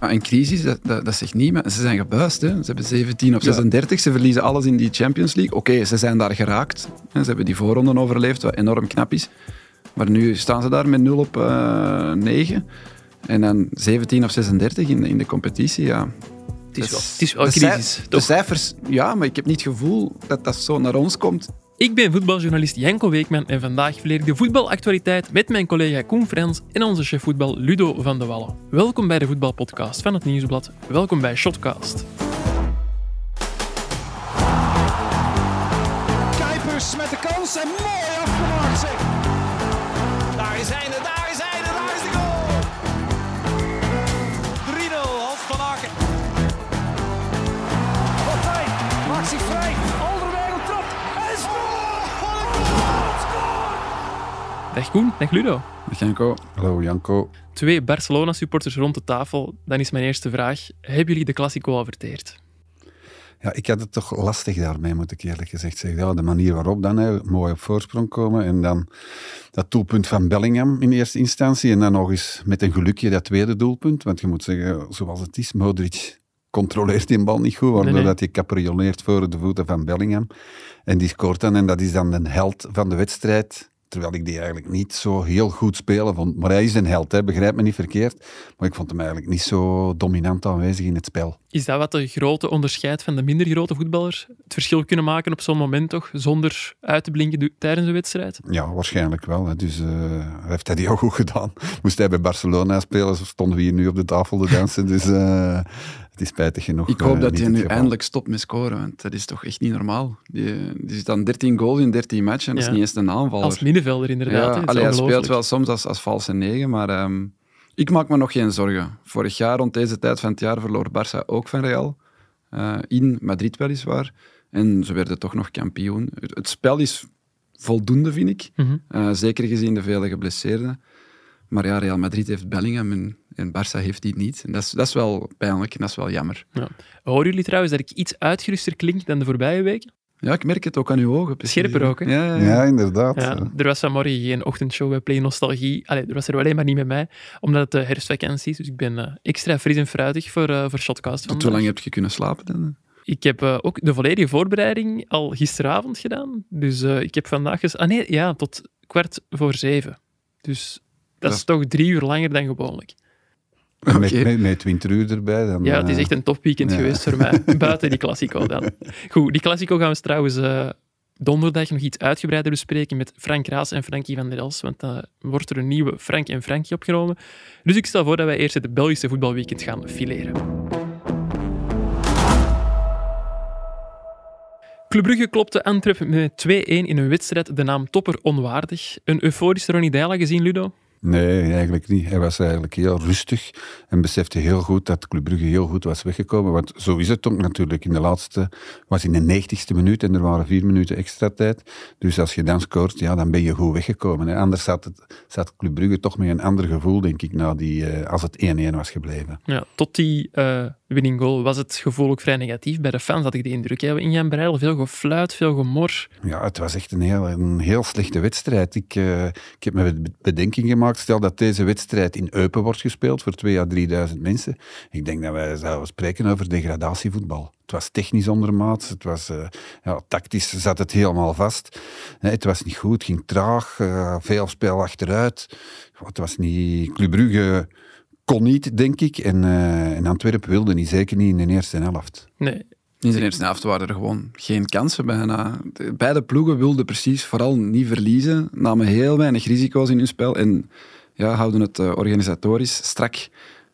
Maar een crisis, dat, dat, dat zegt niet, maar ze zijn gebuist. Hè. Ze hebben 17 of 36, ze verliezen alles in die Champions League. Oké, ze zijn daar geraakt. Ze hebben die voorronden overleefd, wat enorm knap is. Maar nu staan ze daar met 0 op uh, 9. En dan 17 of 36 in, in de competitie, ja. Het is, wel, het is wel een crisis, De cijfers, ja, maar ik heb niet het gevoel dat dat zo naar ons komt. Ik ben voetbaljournalist Janko Weekman en vandaag verleer ik de voetbalactualiteit met mijn collega Koen Frans en onze chef voetbal Ludo van de Wallen. Welkom bij de voetbalpodcast van het Nieuwsblad. Welkom bij Shotcast. Dag Koen, dag Ludo. Dag Janko. Hallo Janko. Twee Barcelona-supporters rond de tafel. Dan is mijn eerste vraag. Hebben jullie de Classico al verteerd? Ja, ik had het toch lastig daarmee, moet ik eerlijk gezegd zeggen. Ja, de manier waarop dan, hè, mooi op voorsprong komen en dan dat doelpunt van Bellingham in eerste instantie en dan nog eens met een gelukje dat tweede doelpunt. Want je moet zeggen, zoals het is, Modric controleert die bal niet goed, waardoor Nee, nee. dat hij caprioleert voor de voeten van Bellingham. En die scoort dan en dat is dan de held van de wedstrijd. Terwijl ik die eigenlijk niet zo heel goed spelen vond. Maar hij is een held, hè, begrijp me niet verkeerd. Maar ik vond hem eigenlijk niet zo dominant aanwezig in het spel. Is dat wat de grote onderscheid van de minder grote voetballers? Het verschil kunnen maken op zo'n moment toch, zonder uit te blinken tijdens een wedstrijd? Ja, waarschijnlijk wel. Hè. Dus hij heeft dat heel goed gedaan. Moest hij bij Barcelona spelen, zo stonden we hier nu op de tafel te dansen. Dus eh, is spijtig genoeg. Ik hoop eh, dat hij nu geval. eindelijk stopt met scoren, want dat is toch echt niet normaal. Die, die zit aan 13 goals in 13 matchen en dat Ja. is niet eens een aanvaller. Als middenvelder inderdaad. Ja, allee, hij speelt wel soms als, als valse negen, maar ehm, ik maak me nog geen zorgen. Vorig jaar, rond deze tijd van het jaar, verloor Barça ook van Real. Eh, in Madrid weliswaar. En ze werden toch nog kampioen. Het, het spel is voldoende, vind ik. Mhm. Eh, zeker gezien de vele geblesseerden. Maar ja, Real Madrid heeft Bellingham en, en Barça heeft die niet. En dat is, dat is wel pijnlijk en dat is wel jammer. Ja. Horen jullie trouwens dat ik iets uitgeruster klink dan de voorbije weken? Ja, ik merk het ook aan uw ogen. precies. Scherper ook, hè? Ja, ja, ja. Ja, inderdaad. Ja, er was vanmorgen geen ochtendshow bij Play Nostalgie. Allee, er was er alleen maar niet met mij, omdat het de herfstvakantie is. Dus ik ben eh, extra fris en fruitig voor, eh voor Shotcast Tot hoe lang heb je kunnen slapen dan? Ik heb eh, ook de volledige voorbereiding al gisteravond gedaan. Dus eh, ik heb vandaag... Ges... Ah nee, ja, tot kwart voor zeven. Dus dat is- toch drie uur langer dan gewoonlijk. Met, met, met 20 uur erbij. Dan, Ja, het is eh, echt een topweekend ja. geweest voor mij. Buiten die Classico dan. Goed, die Classico gaan we trouwens eh, donderdag nog iets uitgebreider bespreken met Frank Raas en Frankie van der Els. Want dan wordt er een nieuwe Frank en Frankie opgenomen. Dus ik stel voor dat wij eerst het Belgische voetbalweekend gaan fileren. Club Brugge klopte Antwerpen met 2-1 in een wedstrijd de naam topper onwaardig. Een euforische Ronnie Deila gezien, Ludo? Nee, eigenlijk niet. Hij was eigenlijk heel rustig en besefte heel goed dat Club Brugge heel goed was weggekomen. Want zo is het ook natuurlijk. In de laatste was in de negentigste minuut en er waren vier minuten extra tijd. Dus als je dan scoort, ja, dan ben je goed weggekomen. Hè. Anders zat, het, zat Club Brugge toch met een ander gevoel, denk ik, die, eh, als het 1-1 was gebleven. Ja, tot die eh, winning goal was het gevoel ook vrij negatief. Bij de fans had ik de indruk. Ja, in Jan Breidel veel gefluit, veel gemor. Ja, het was echt een heel, een heel slechte wedstrijd. Ik, eh, ik heb me be- bedenking Stel dat deze wedstrijd in Eupen wordt gespeeld voor 2.000 à 3.000 mensen. Ik denk dat wij zouden spreken over degradatievoetbal. Het was technisch ondermaats. Het was, eh, ja, tactisch zat het helemaal vast. Nee, het was niet goed. Het ging traag. eh, veel spel achteruit. Het was niet... Club Brugge kon niet, denk ik. En, eh, en Antwerpen wilde niet. Zeker niet in de eerste helft. Nee, In zijn eerste helft waren er gewoon geen kansen bijna. De- Beide ploegen wilden precies vooral niet verliezen, namen heel weinig risico's in hun spel en ja, houden het eh, organisatorisch strak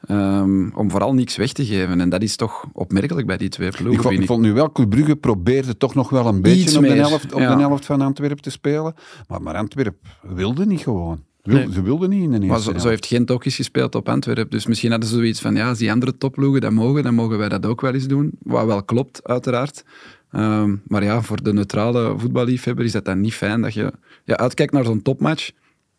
ehm, om vooral niks weg te geven. En dat is toch opmerkelijk bij die twee ploegen. Ik vond, vind ik vond nu wel, Brugge probeerde toch nog wel een beetje op, de helft, op ja. de helft van Antwerpen te spelen. Maar, maar Antwerpen wilde niet gewoon. Wil- Nee. Ze wilden niet in de eerste Maar zo, heeft geen Tokis gespeeld op Antwerpen. Dus misschien hadden ze zoiets van, ja, als die andere topploegen dat mogen, dan mogen wij dat ook wel eens doen. Wat wel klopt, uiteraard. Ehm, maar ja, voor de neutrale voetballiefhebber is dat dan niet fijn dat je ja, uitkijkt naar zo'n topmatch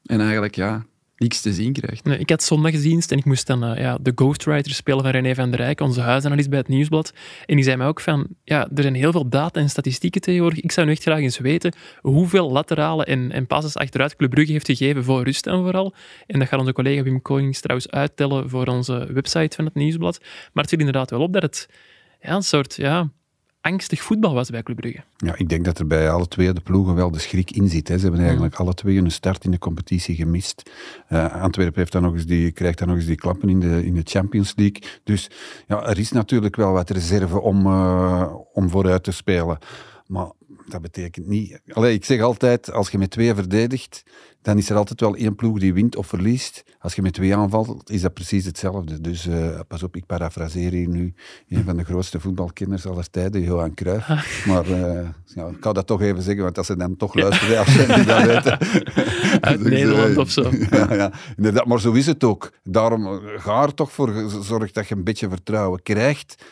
en eigenlijk ja, niks te zien krijgt. Nee, ik had zondagsdienst en ik moest dan uh, ja, de ghostwriter spelen van René van der Rijk, onze huisanalist bij het Nieuwsblad. En die zei mij ook van, ja, er zijn heel veel data en statistieken tegenwoordig. Ik zou nu echt graag eens weten hoeveel laterale en, en passes achteruit Club Brugge heeft gegeven voor rust en vooral. En dat gaat onze collega Wim Konings trouwens uittellen voor onze website van het Nieuwsblad. Maar het viel inderdaad wel op dat het ja, een soort ja, angstig voetbal was bij Club Brugge. Ja, ik denk dat er bij alle twee de ploegen wel de schrik in zit. Hè. Ze hebben eigenlijk alle twee hun start in de competitie gemist. Uh, Antwerpen heeft dan nog eens die, krijgt dan nog eens die klappen in de, in de Champions League. Dus ja, er is natuurlijk wel wat reserve om, uh, om vooruit te spelen. Maar dat betekent niet... Allee, ik zeg altijd, als je met twee verdedigt, dan is er altijd wel één ploeg die wint of verliest. Als je met twee aanvalt, is dat precies hetzelfde. Dus uh, pas op, ik parafraseer hier nu een van de grootste voetbalkinders aller tijden, Johan Cruijff. Maar uh, ja, ik kan dat toch even zeggen, want als ze dan toch luisteren, als ze dat weten. Uit dus, Nederland uh, of zo. ja, ja, inderdaad, maar zo is het ook. Daarom ga er toch voor zorg dat je een beetje vertrouwen krijgt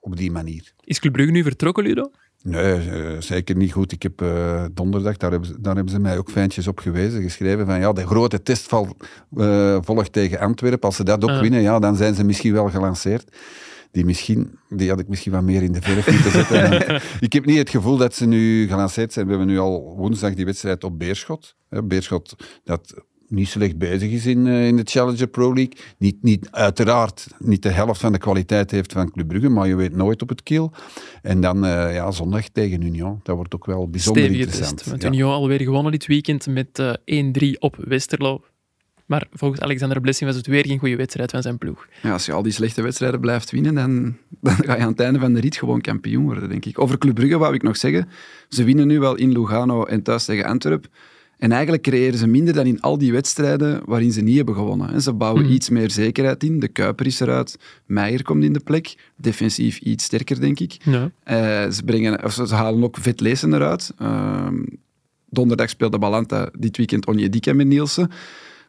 op die manier. Is Club Brugge nu vertrokken, Ludo? Nee, uh, zeker niet goed. Ik heb uh, donderdag, daar hebben, ze, daar hebben ze mij ook fijntjes op gewezen, geschreven van ja, de grote testval uh, volgt tegen Antwerpen. Als ze dat ook winnen, ja, dan zijn ze misschien wel gelanceerd. Die, misschien, die had ik misschien wat meer in de verf moeten zetten. ik heb niet het gevoel dat ze nu gelanceerd zijn. We hebben nu al woensdag die wedstrijd op Beerschot. Beerschot, dat niet slecht bezig is in, uh, in de Challenger Pro League. Niet, niet, uiteraard niet de helft van de kwaliteit heeft van Club Brugge, maar je weet nooit op het kiel. En dan uh, ja, zondag tegen Union. Dat wordt ook wel bijzonder Stevige interessant. Test, met ja. Union alweer gewonnen dit weekend met uh, 1-3 op Westerlo. Maar volgens Alexander Blessing was het weer geen goede wedstrijd van zijn ploeg. Ja, als je al die slechte wedstrijden blijft winnen, dan, dan ga je aan het einde van de rit gewoon kampioen worden, denk ik. Over Club Brugge wou ik nog zeggen. Ze winnen nu wel in Lugano en thuis tegen Antwerpen. En eigenlijk creëren ze minder dan in al die wedstrijden waarin ze niet hebben gewonnen. Ze bouwen Mhm. iets meer zekerheid in. De Kuiper is eruit. Meijer komt in de plek. Defensief iets sterker, denk ik. Ja. Eh, ze, brengen, of ze halen ook Vet Leesen eruit. Ehm, donderdag speelde Balanta, dit weekend Onyedika met Nielsen.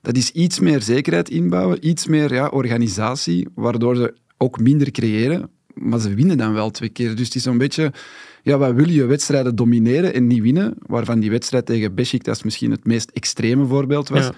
Dat is iets meer zekerheid inbouwen, iets meer ja, organisatie, waardoor ze ook minder creëren. Maar ze winnen dan wel twee keer. Dus het is zo'n beetje... Ja, wat wil je? Wedstrijden domineren en niet winnen. Waarvan die wedstrijd tegen Besiktas misschien het meest extreme voorbeeld was. Ja.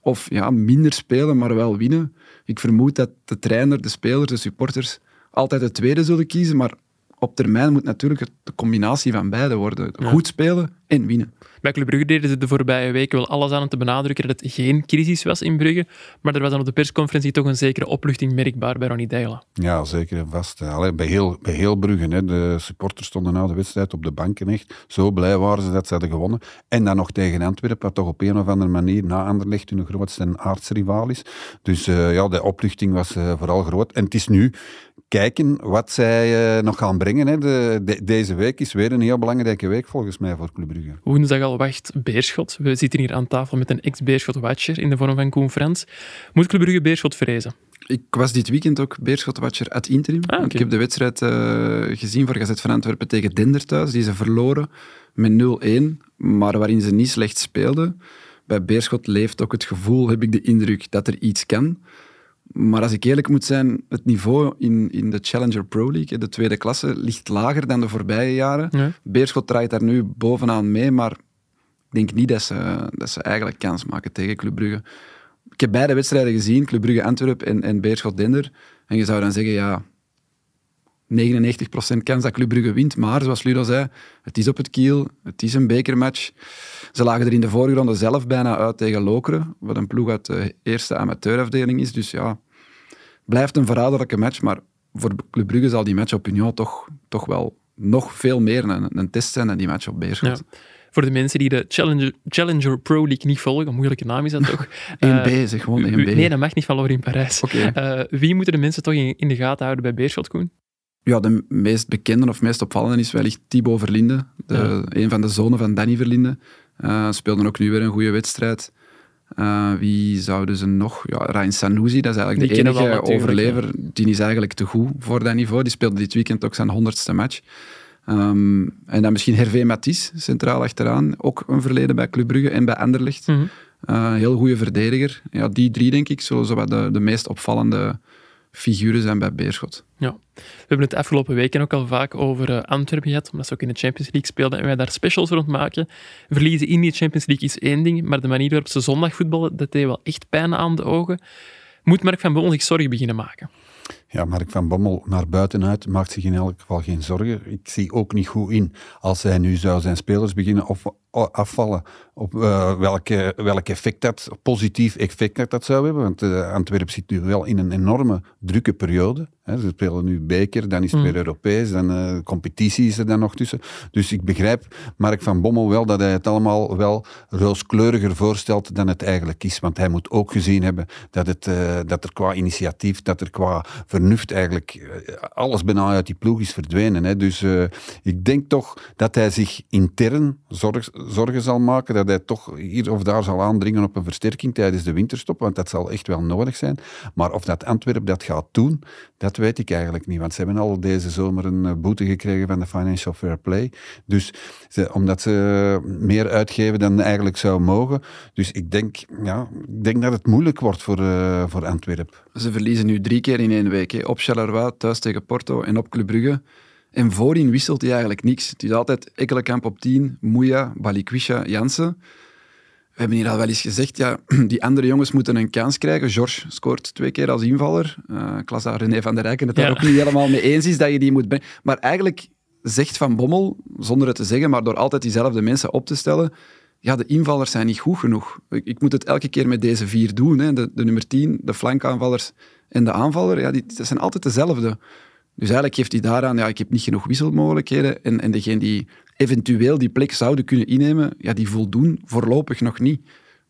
Of ja, minder spelen, maar wel winnen. Ik vermoed dat de trainer, de spelers, de supporters altijd het tweede zullen kiezen. Maar op termijn moet natuurlijk de combinatie van beide worden. Goed spelen en winnen. Bij Club Brugge deden ze de voorbije weken wel alles aan om te benadrukken dat het geen crisis was in Brugge. Maar er was dan op de persconferentie toch een zekere opluchting merkbaar bij Ronnie Deila. Ja, zeker en vast. Allee, bij, heel, bij heel Brugge, hè. de supporters stonden na de wedstrijd op de banken echt. Zo blij waren ze dat ze hadden gewonnen. En dan nog tegen Antwerpen, wat toch op een of andere manier na Anderlecht hun grootste aardsrivaal is. Dus uh, ja, de opluchting was uh, vooral groot. En het is nu kijken wat zij uh, nog gaan brengen. Hè. De, de, deze week is weer een heel belangrijke week volgens mij voor Club Brugge. Woensdag al wacht Beerschot. We zitten hier aan tafel met een ex-Beerschot-watcher in de vorm van Koen Frans. Moet Club Brugge Beerschot vrezen? Ik was dit weekend ook Beerschot-watcher ad interim. Ah, okay. Ik heb de wedstrijd uh, gezien voor Gazet van Antwerpen tegen Dender thuis. Die ze verloren met 0-1, maar waarin ze niet slecht speelden. Bij Beerschot leeft ook het gevoel, heb ik de indruk, dat er iets kan. Maar als ik eerlijk moet zijn, het niveau in, in de Challenger Pro League, de tweede klasse, ligt lager dan de voorbije jaren. Ja. Beerschot draait daar nu bovenaan mee, maar ik denk niet dat ze, dat ze eigenlijk kans maken tegen Club Brugge. Ik heb beide wedstrijden gezien, Club Brugge Antwerp en, en Beerschot Dender. En je zou dan zeggen, ja, 99% kans dat Club Brugge wint. Maar zoals Ludo zei, het is op het kiel, het is een bekermatch. Ze lagen er in de vorige ronde zelf bijna uit tegen Lokeren, wat een ploeg uit de eerste amateurafdeling is. Dus ja, blijft een verraderlijke match. Maar voor Club Brugge zal die match op Union toch, toch wel nog veel meer een, een test zijn dan die match op Beerschot. Ja. Voor de mensen die de Challenger, Challenger Pro League niet volgen, een moeilijke naam is dat toch? 1B, uh, zeg gewoon 1B. Nee, dat mag niet van in Parijs. Okay. Uh, wie moeten de mensen toch in, in de gaten houden bij Beerschot, Koen? Ja, de meest bekende of meest opvallende is wellicht Thibaut Verlinde, de, ja. een van de zonen van Danny Verlinde. Uh, speelden ook nu weer een goede wedstrijd. Uh, wie zouden ze nog? Ja, Ryan Sanusi, dat is eigenlijk die de enige overlever. Ja. Die is eigenlijk te goed voor dat niveau. Die speelde dit weekend ook zijn honderdste match. Um, en dan misschien Hervé Matisse, centraal achteraan. Ook een verleden bij Club Brugge en bij Anderlecht. Mm -hmm. uh, heel goede verdediger. Ja, die drie, denk ik, zullen zo wat de, de meest opvallende figuren zijn bij Beerschot. Ja. We hebben het afgelopen weken ook al vaak over uh, Antwerpen gehad, omdat ze ook in de Champions League speelden en wij daar specials rond maken. Verliezen in die Champions League is één ding, maar de manier waarop ze zondag voetballen, dat deed wel echt pijn aan de ogen. Moet Mark van Bommel zich zorgen beginnen maken? Ja, Mark van Bommel naar buitenuit maakt zich in elk geval geen zorgen. Ik zie ook niet goed in als hij nu zou zijn spelers beginnen of afvallen op uh, welke, welk effect dat, positief effect dat, dat zou hebben. Want uh, Antwerpen zit nu wel in een enorme drukke periode. Hè. Ze spelen nu beker, dan is het mm. weer Europees, dan uh, competitie is er dan nog tussen. Dus ik begrijp Mark van Bommel wel dat hij het allemaal wel rooskleuriger voorstelt dan het eigenlijk is. Want hij moet ook gezien hebben dat, het, dat er qua initiatief, dat er qua vernuft eigenlijk alles bijna uit die ploeg is verdwenen. Hè. Dus ik denk toch dat hij zich intern zorg, zorgen zal maken dat hij toch hier of daar zal aandringen op een versterking tijdens de winterstop, want dat zal echt wel nodig zijn. Maar of dat Antwerpen dat gaat doen, dat weet ik eigenlijk niet, want ze hebben al deze zomer een eh, boete gekregen van de Financial Fair Play. Dus omdat ze meer uitgeven dan eigenlijk zou mogen. Dus ik denk, ja, ik denk dat het moeilijk wordt voor, uh, voor Antwerpen. Ze verliezen nu drie keer in één week. Hè. Op Charleroi, thuis tegen Porto en op Club Brugge. En voorin wisselt hij eigenlijk niks. Het is altijd Ekkelenkamp op 10, Moeja, Balikwisha, Jansen. We hebben hier al wel eens gezegd, ja, die andere jongens moeten een kans krijgen. George scoort twee keer als invaller. Uh, ik las daar René van der Rijken het daar ook niet helemaal mee eens is dat je die moet brengen. Maar eigenlijk zegt Van Bommel, zonder het te zeggen, maar door altijd diezelfde mensen op te stellen, ja, de invallers zijn niet goed genoeg. Ik, ik moet het elke keer met deze vier doen. Hè. De, de nummer 10, de flankaanvallers en de aanvaller, ja, die, dat zijn altijd dezelfde. Dus eigenlijk geeft hij daaraan, ja, ik heb niet genoeg wisselmogelijkheden. En, en degene die eventueel die plek zouden kunnen innemen, ja, die voldoen voorlopig nog niet.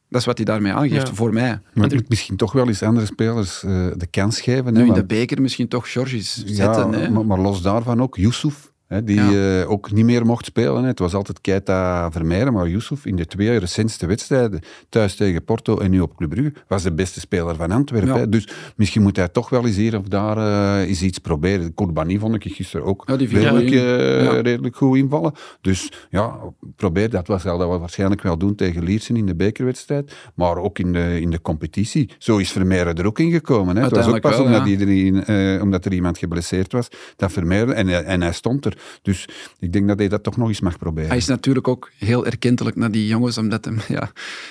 Dat is wat hij daarmee aangeeft, voor mij. Maar er... misschien toch wel eens andere spelers uh, de kans geven. Nu, in de beker misschien toch Georges zetten. Ja, maar, maar, los daarvan ook, Yusuf die uh, ook niet meer mocht spelen. Hè. Het was altijd Keita Vermeijeren, maar Yusuf in de twee recentste wedstrijden, thuis tegen Porto en nu op Club Brugge, was de beste speler van Antwerpen. Ja. Dus misschien moet hij toch wel eens hier of daar uh, eens iets proberen. Kourbani vond ik gisteren ook ja, redelijk, uh, redelijk, goed invallen. Dus ja, probeer dat. Wat zal dat waarschijnlijk wel doen tegen Liersen in de bekerwedstrijd, maar ook in de, in de competitie. Zo is Vermeijeren er ook in gekomen. Hè. Het was ook pas wel, omdat, iedereen, omdat er iemand geblesseerd was, dat Vermeijeren, en, en hij stond er. Dus ik denk dat hij dat toch nog eens mag proberen. Hij is natuurlijk ook heel erkentelijk naar die jongens, omdat hem, ja,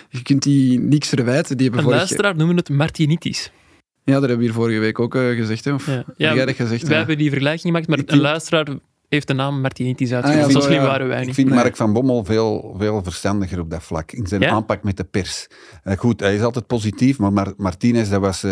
je kunt die niks verwijten. Die een luisteraar noemen het Martinitis. Ja, dat hebben we hier vorige week ook uh, gezegd. Hè? Of ja. ja, gezegd? Wij hebben die vergelijking gemaakt, maar een luisteraar heeft de naam Martinitis uitgevoerd. Ah, ja, zo slim waren wij niet. Ik vind Mark van Bommel veel, veel verstandiger op dat vlak. In zijn aanpak met de pers. Uh, goed, hij is altijd positief, maar Mar Martinez, dat was uh,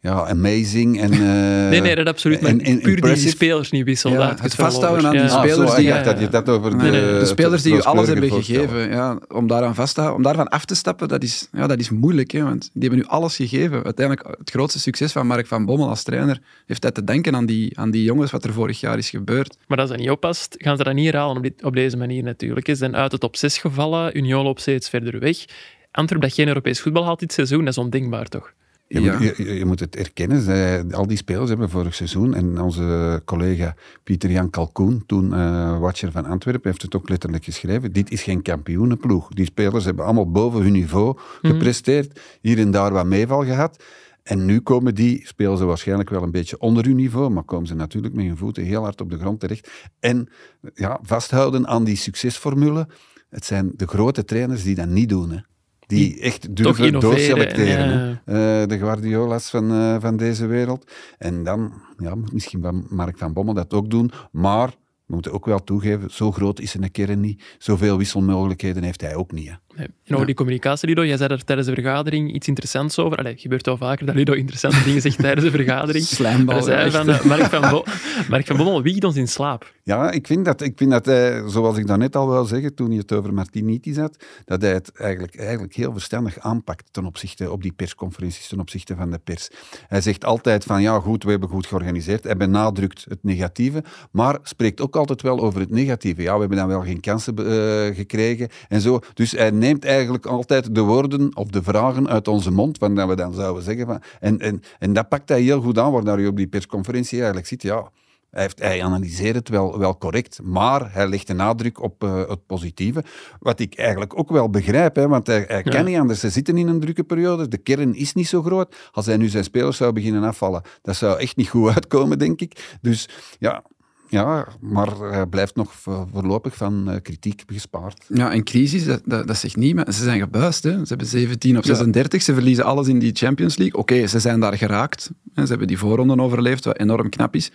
ja, amazing. En, uh, nee, nee, dat absoluut. Maar en, puur die spelers niet wisselen. Ja, het vasthouden aan die spelers ah, die... Ja, dat je dat over nee, de, de, spelers die je alles hebben gegeven. Ja, om daaraan vast te houden, om daarvan af te stappen, dat is, ja, dat is moeilijk. Hè, want die hebben nu alles gegeven. Uiteindelijk, het grootste succes van Mark van Bommel als trainer heeft hij te denken aan die, aan die jongens, wat er vorig jaar is gebeurd. Maar als dat niet oppast, gaan ze dat niet herhalen op, op deze manier natuurlijk. Ze zijn uit het top 6 gevallen, Union loopt steeds verder weg. Antwerp dat geen Europees voetbal haalt dit seizoen, dat is ondenkbaar toch? Je, ja. moet, je, je, moet het erkennen. Zij, al die spelers hebben vorig seizoen, en onze collega Pieter-Jan Kalkoen, toen uh, watcher van Antwerpen, heeft het ook letterlijk geschreven. Dit is geen kampioenenploeg. Die spelers hebben allemaal boven hun niveau mhm. gepresteerd. Hier en daar wat meeval gehad. En nu komen die, spelen ze waarschijnlijk wel een beetje onder hun niveau, maar komen ze natuurlijk met hun voeten heel hard op de grond terecht. En ja, vasthouden aan die succesformule. Het zijn de grote trainers die dat niet doen. Hè. Die echt durven doorselecteren. Ja. Uh, de Guardiola's van, uh, van deze wereld. En dan ja, moet misschien Mark van Bommel dat ook doen. Maar we moeten ook wel toegeven, zo groot is zijn kern niet. Zoveel wisselmogelijkheden heeft hij ook niet. Hè. Nee. En over die communicatie, Lido, jij zei er tijdens de vergadering iets interessants over. Allee, het gebeurt wel vaker dat Lido interessante dingen zegt tijdens de vergadering. Slijmbal. Zei van, uh, Mark, van Bo Mark van Bommel wiegt ons in slaap. Ja, ik vind dat, ik vind dat hij, zoals ik daarnet al wil zeggen, toen hij het over Martiniti had, dat hij het eigenlijk, eigenlijk heel verstandig aanpakt ten opzichte op die persconferenties, ten opzichte van de pers. Hij zegt altijd van, ja goed, we hebben goed georganiseerd. Hij benadrukt het negatieve, maar spreekt ook altijd wel over het negatieve. Ja, we hebben dan wel geen kansen uh, gekregen en zo. Dus hij neemt eigenlijk altijd de woorden of de vragen uit onze mond, dat we dan zouden zeggen. Van, en, en, en dat pakt hij heel goed aan, waardoor je op die persconferentie eigenlijk ziet, ja, Hij, heeft, hij analyseert het wel, wel correct, maar hij legt de nadruk op uh, het positieve. Wat ik eigenlijk ook wel begrijp, hè, want hij, hij ja. kan niet anders. Ze zitten in een drukke periode, de kern is niet zo groot. Als hij nu zijn spelers zou beginnen afvallen, dat zou echt niet goed uitkomen, denk ik. Dus ja, ja, maar blijft nog voorlopig van uh, kritiek gespaard. Ja, een crisis, dat, dat, dat zegt niet, maar ze zijn gebuist. Hè. Ze hebben 17 op 36, ja. ze verliezen alles in die Champions League. Oké, okay, ze zijn daar geraakt. Ze hebben die voorronden overleefd, wat enorm knap is.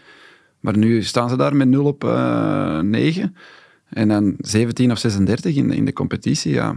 Maar nu staan ze daar met 0 op uh, 9. En dan 17 of 36 in, in de competitie, ja.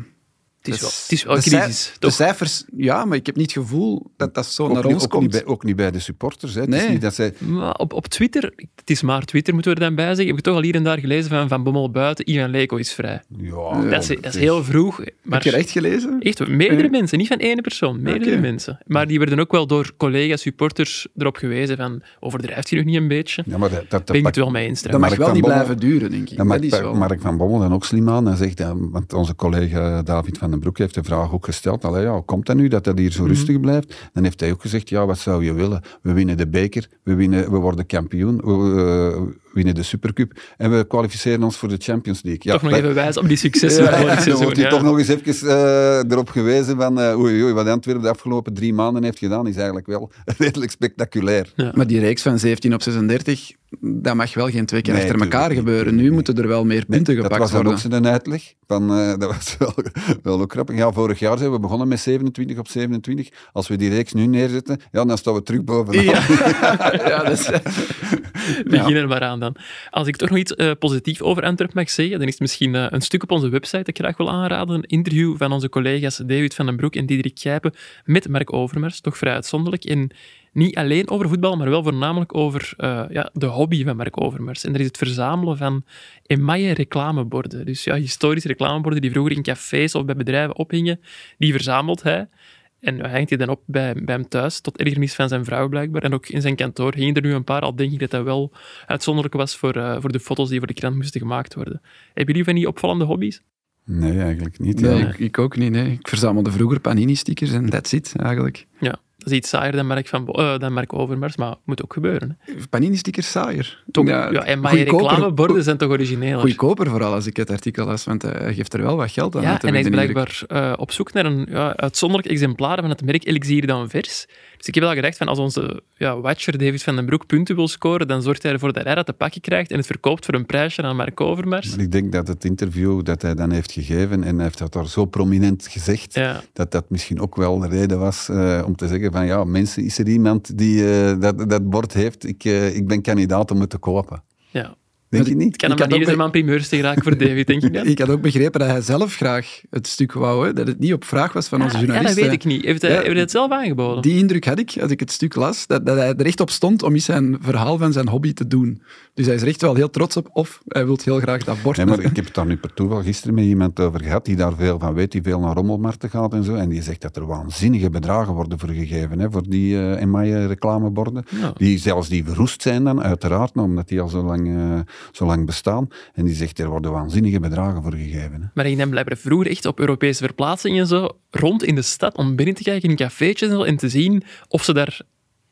Het is, wel, het is wel een crisis. De, de cijfers, ja, maar ik heb niet het gevoel dat dat zo ook naar niet, ons ook komt. Niet bij, ook niet bij de supporters. Hè. Nee. Het is niet dat zij... Maar op, op Twitter, het is maar Twitter moeten we er dan bij zeggen, heb ik toch al hier en daar gelezen van Van Bommel buiten, Ivan Leko is vrij. Ja, dat, is, dat is heel vroeg. Maar Heb je echt gelezen? Echt, meerdere mensen, niet van één persoon, meerdere mensen. Maar die werden ook wel door collega's, supporters erop gewezen van, overdrijft hij nog niet een beetje? Ja, maar dat, dat, dat ben ik pakt- het wel mee eens Dat trouwens. mag wel niet Bommel- blijven duren, denk ik. Dat is Mark, wel. Mark van Bommel dan ook slim aan. Hij zegt, want onze collega David van den Broek heeft de vraag ook gesteld. Allee, ja, hoe komt dat nu dat dat hier zo rustig blijft? Dan heeft hij ook gezegd, ja, wat zou je willen? We winnen de beker, we, winnen, we worden kampioen, we winnen de Supercup en we kwalificeren ons voor de Champions League. Ja, toch nog even wijzen op die successen Ja, dan wordt hij ja. toch nog eens even eh, erop gewezen van eh, oei, oei, wat Antwerpen de afgelopen drie maanden heeft gedaan, is eigenlijk wel redelijk spectaculair. Maar die reeks van 17 op 36, dat mag wel geen twee keer Nee, achter elkaar niet, gebeuren. Nu moeten er wel meer punten dat gepakt was dan worden. ook zijn uitleg. Van, eh, dat was wel, wel ook grappig. Ja, vorig jaar zijn we begonnen met 27 op 27. Als we die reeks nu neerzetten, ja, dan staan we terug bovenaan. Ja, ja dat is... Begin er maar aan dan. Als ik toch nog iets eh, positiefs over Antwerpen mag zeggen, dan is het misschien eh, een stuk op onze website dat ik graag wil aanraden. Een interview van onze collega's David van den Broek en Diederik Gijpen met Mark Overmars. Toch vrij uitzonderlijk. En niet alleen over voetbal, maar wel voornamelijk over eh, ja, de hobby van Mark Overmars. En dat is het verzamelen van emaille reclameborden. Dus ja, historische reclameborden die vroeger in cafés of bij bedrijven ophingen, die verzamelt hij. En hij hangt die dan op bij, bij hem thuis, tot ergernis van zijn vrouw blijkbaar. En ook in zijn kantoor hingen er nu een paar, al denk ik dat dat wel uitzonderlijk was voor, eh, voor de foto's die voor de krant moesten gemaakt worden. Hebben jullie van die opvallende hobby's? Nee, eigenlijk niet. Nee, ja. ik, ik ook niet. Nee. Ik verzamelde vroeger Panini-stickers en that's it, eigenlijk. Ja, dat is iets saaier dan Mark, van, eh, dan Mark Overmars, maar moet ook gebeuren. Hè. Panini-stickers saaier. Toch, ja, en maar reclameborden zijn toch origineel? Goedkoper vooral als ik het artikel las, want hij geeft er wel wat geld aan. Ja, en hij ik is blijkbaar eh, op zoek naar een ja, uitzonderlijk exemplaar van het merk Elixir dan vers. Dus ik heb wel gedacht van als onze ja, watcher David van den Broek punten wil scoren, dan zorgt hij ervoor dat hij dat te pakken krijgt en het verkoopt voor een prijsje aan Mark Overmars. Maar ik denk dat het interview dat hij dan heeft gegeven, en hij heeft dat daar zo prominent gezegd, Ja. dat dat misschien ook wel de reden was eh, om te zeggen van ja, mensen, is er iemand die eh, dat, dat bord heeft? Ik, eh, ik ben kandidaat om het te kopen. Ja. Denk je niet? Het kan een Ik manier ook zijn om aan primeurs te geraken voor David, denk ik dat? Ik had ook begrepen dat hij zelf graag het stuk wou, hè, dat het niet op vraag was van onze Ja, ja, journalisten. dat weet ik niet. Heeft hij, Ja, heeft hij het zelf aangeboden? Die indruk had ik als ik het stuk las, dat, dat hij er echt op stond om eens zijn verhaal van zijn hobby te doen. Dus hij is er echt wel heel trots op, of hij wil heel graag dat bord. Nee, maar ik heb het daar nu per toeval gisteren met iemand over gehad die daar veel van weet, die veel naar rommelmarkten gaat en zo. En die zegt dat er waanzinnige bedragen worden voor gegeven, hè, voor die eh emaille reclameborden. Ja. Die zelfs die verroest zijn dan, uiteraard, nou, omdat die al zo lang, eh, zo lang bestaan. En die zegt, er worden waanzinnige bedragen voor gegeven. Hè. Maar ik nam blijkbaar vroeger echt op Europese verplaatsingen en zo rond in de stad om binnen te kijken in cafeetjes en, zo, en te zien of ze daar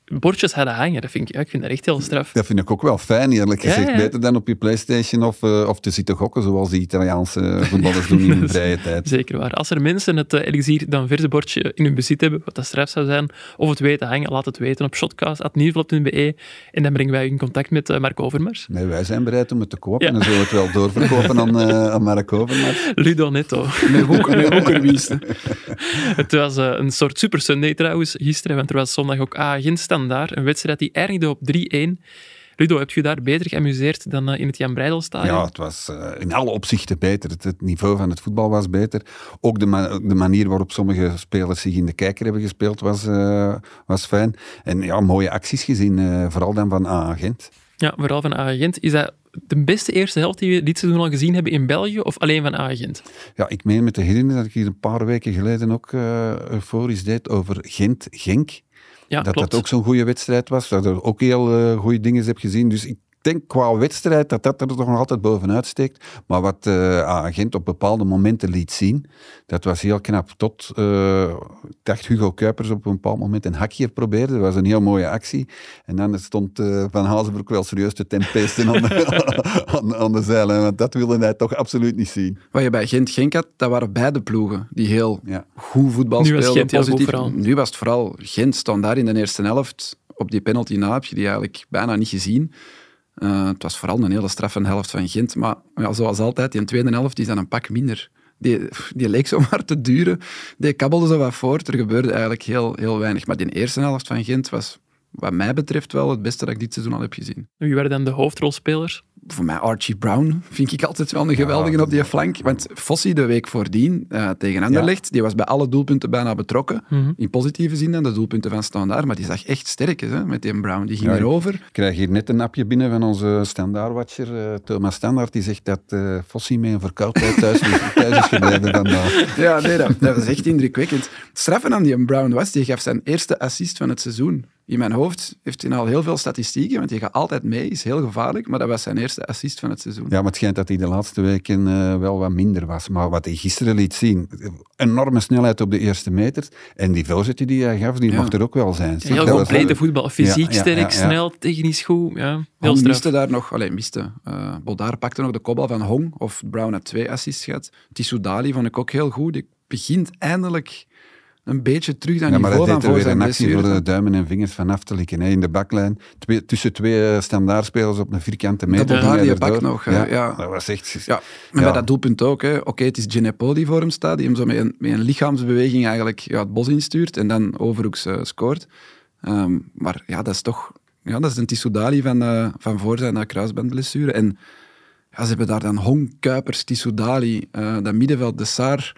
bordjes hadden hangen. Dat vind ik, ja, ik vind dat echt heel straf. Dat vind ik ook wel fijn, eerlijk gezegd. ja. Beter dan op je Playstation of, eh, of te zitten gokken, zoals die Italiaanse voetballers doen in hun vrije tijd. Zeker waar. Als er mensen het uh, Elixir dan verse bordje in hun bezit hebben, wat dat straf zou zijn, of het weten hangen, laat het weten op shotcast.nieuwsblad.be en dan brengen wij u in contact met uh, Mark Overmars. Nee, wij zijn bereid om het te kopen en dan zullen we het wel doorverkopen aan, eh aan Mark Overmars. Ludo Netto. Met, hoek, met hoekerwiesten. Het was eh, een soort Super Sunday trouwens, gisteren, want er was zondag ook A-Gent standaard, een wedstrijd die eindigde op 3-1. Ludo, heb je daar beter geamuseerd dan eh, in het Jan Breidelstadion? Ja, het was eh, in alle opzichten beter. Het, niveau van het voetbal was beter. Ook de, ma- de manier waarop sommige spelers zich in de kijker hebben gespeeld was, eh, was fijn. En ja, mooie acties gezien, vooral dan van A-agent. Ja, vooral van A-Gent. Is dat de beste eerste helft die we dit seizoen al gezien hebben in België, of alleen van A-Gent? Ja, ik meen me te herinneren dat ik hier een paar weken geleden ook euforisch deed over Gent-Genk. Ja, dat klopt. dat ook zo'n goede wedstrijd was. Dat ik ook heel eh, goede dingen heb gezien. Dus ik denk qua wedstrijd dat dat er toch nog altijd bovenuit steekt. Maar wat uh, Agent op bepaalde momenten liet zien, dat was heel knap. Tot, uh, dacht Hugo Kuipers op een bepaald moment een hakje probeerde. Dat was een heel mooie actie. En dan stond uh, Van Hazenbroek wel serieus te tempesten aan, de, aan, aan de zeilen. Want dat wilde hij toch absoluut niet zien. Wat je bij Gent-Genk had, dat waren beide ploegen die heel ja. goed voetbal nu speelden. Was Gent positief. Vooral. Nu was het vooral Gent stond daar in de eerste helft. Op die penalty na heb je die eigenlijk bijna niet gezien. Uh, het was vooral een hele straffe helft van Gent. Maar ja, zoals altijd, die tweede helft is dan een pak minder. Die, die leek zomaar te duren. Die kabbelde zo wat voort. Er gebeurde eigenlijk heel, heel weinig. Maar die eerste helft van Gent was, wat mij betreft, wel het beste dat ik dit seizoen al heb gezien. Wie waren dan de hoofdrolspelers? Voor mij Archie Brown vind ik altijd wel een geweldige ja, op die flank. Want Fossi de week voordien uh, tegen Anderlecht, ja. die was bij alle doelpunten bijna betrokken. Mm -hmm. In positieve zin dan, de doelpunten van Standaard. Maar die zag echt sterk hè, met die Brown. Die ging ja, erover. Ik krijg hier net een napje binnen van onze standaardwatcher, uh, Thomas Standaard. Die zegt dat uh, Fossi met een verkoudheid thuis, thuis is gebleven vandaag. Ja, nee, dat, dat was echt indrukwekkend. Het straffen aan die Brown was, die gaf zijn eerste assist van het seizoen. In mijn hoofd heeft hij al heel veel statistieken, want hij gaat altijd mee, is heel gevaarlijk, maar dat was zijn eerste assist van het seizoen. Ja, maar het schijnt dat hij de laatste weken uh, wel wat minder was. Maar wat hij gisteren liet zien, enorme snelheid op de eerste meter. En die voorzet die hij gaf, die ja. mocht er ook wel zijn. Heel complete wel... voetbal. Fysiek ja, sterk, snel, technisch goed. Ja, heel miste daar nog, alleen miste. Uh, Bodaar pakte nog de kopbal van Hong, of Brown had twee assists gehad. Tissou Dali vond ik ook heel goed. Die begint eindelijk een beetje terug naar ja, niveau van voor zijn een actie voor de duimen en vingers vanaf te likken. Hè. In de baklijn, twee, tussen twee standaardspelers op een vierkante meter. Dat daar die bak nog. Ja, ja, Dat was echt... Ja, maar bij dat doelpunt ook. Oké, okay, het is Ginepo die voor hem staat, die hem zo met een, met een lichaamsbeweging eigenlijk ja, het bos instuurt en dan overhoeks uh, scoort. Um, maar ja, dat is toch... Ja, dat is een Tissoudali van, uh, van voor zijn kruisbandblessure. En ja, ze hebben daar dan Hong, Kuipers, Tissoudali, uh, dat middenveld, de Saar...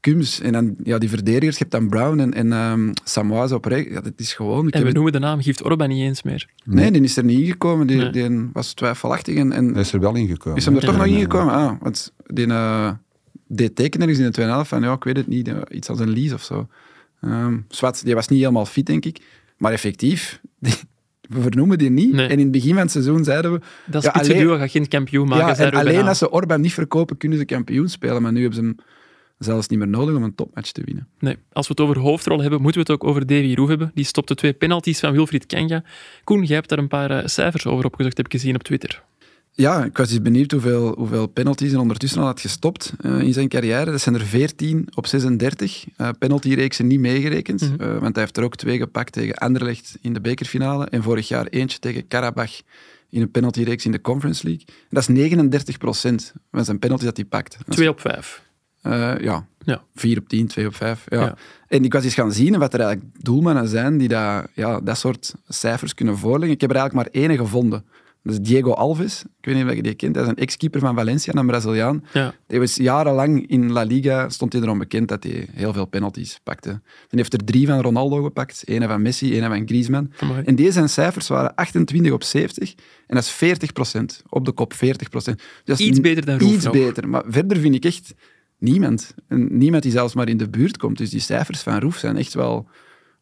Kums en dan ja, die verdedigers, je hebt dan Brown en, en um, Samoise op rechts. Ja, dat is gewoon... Ik en we noemen de naam Gift Orban niet eens meer. Nee, nee die is er niet ingekomen. Die, nee. die was twijfelachtig. En, en Hij is er wel ingekomen. Is hem er toch nog ingekomen? Ah, want die uh, deed tekenen in de tweede helft van, ja, ik weet het niet, iets als een lease of zo. Um, Swat, die was niet helemaal fit, denk ik. Maar effectief, die, we vernoemen die niet. Nee. En in het begin van het seizoen zeiden we... Dat ja, alleen, gaat geen kampioen maken. Ja, en alleen als ze Orban niet verkopen, kunnen ze kampioen spelen. Maar nu hebben ze hem zelfs niet meer nodig om een topmatch te winnen. Nee, als we het over hoofdrol hebben, moeten we het ook over Davy Roef hebben. Die stopte twee penalties van Wilfried Kenga. Koen, jij hebt daar een paar eh, cijfers over opgezocht, heb ik gezien op Twitter. Ja, ik was dus benieuwd hoeveel, hoeveel penalties hij ondertussen al had gestopt eh, in zijn carrière. Dat zijn er 14 op 36. Uh, eh, penaltyreeksen niet meegerekend, mm want hij heeft er ook twee gepakt tegen Anderlecht in de bekerfinale en vorig jaar eentje tegen Karabach in een penaltyreeks in de Conference League. Dat is 39% van zijn penalties dat hij pakt. Twee op vijf ja. ja, 4 op 10, 2 op 5. Ja. ja. En ik was eens gaan zien wat er eigenlijk doelmannen zijn die dat, ja, dat soort cijfers kunnen voorleggen. Ik heb er eigenlijk maar één gevonden. Dat is Diego Alves. Ik weet niet of je die kent. Hij is een ex-keeper van Valencia, een Braziliaan. Ja. Hij was jarenlang in La Liga, stond hij erom bekend dat hij heel veel penalties pakte. Hij heeft er drie van Ronaldo gepakt, één van Messi, één van Griezmann. Amai. En deze zijn cijfers waren 28 op 70. En dat is 40 procent. Op de kop, 40 procent. Dus iets beter dan Roef Iets nog. beter. Maar verder vind ik echt niemand. En niemand die zelfs maar in de buurt komt. Dus die cijfers van Roef zijn echt wel,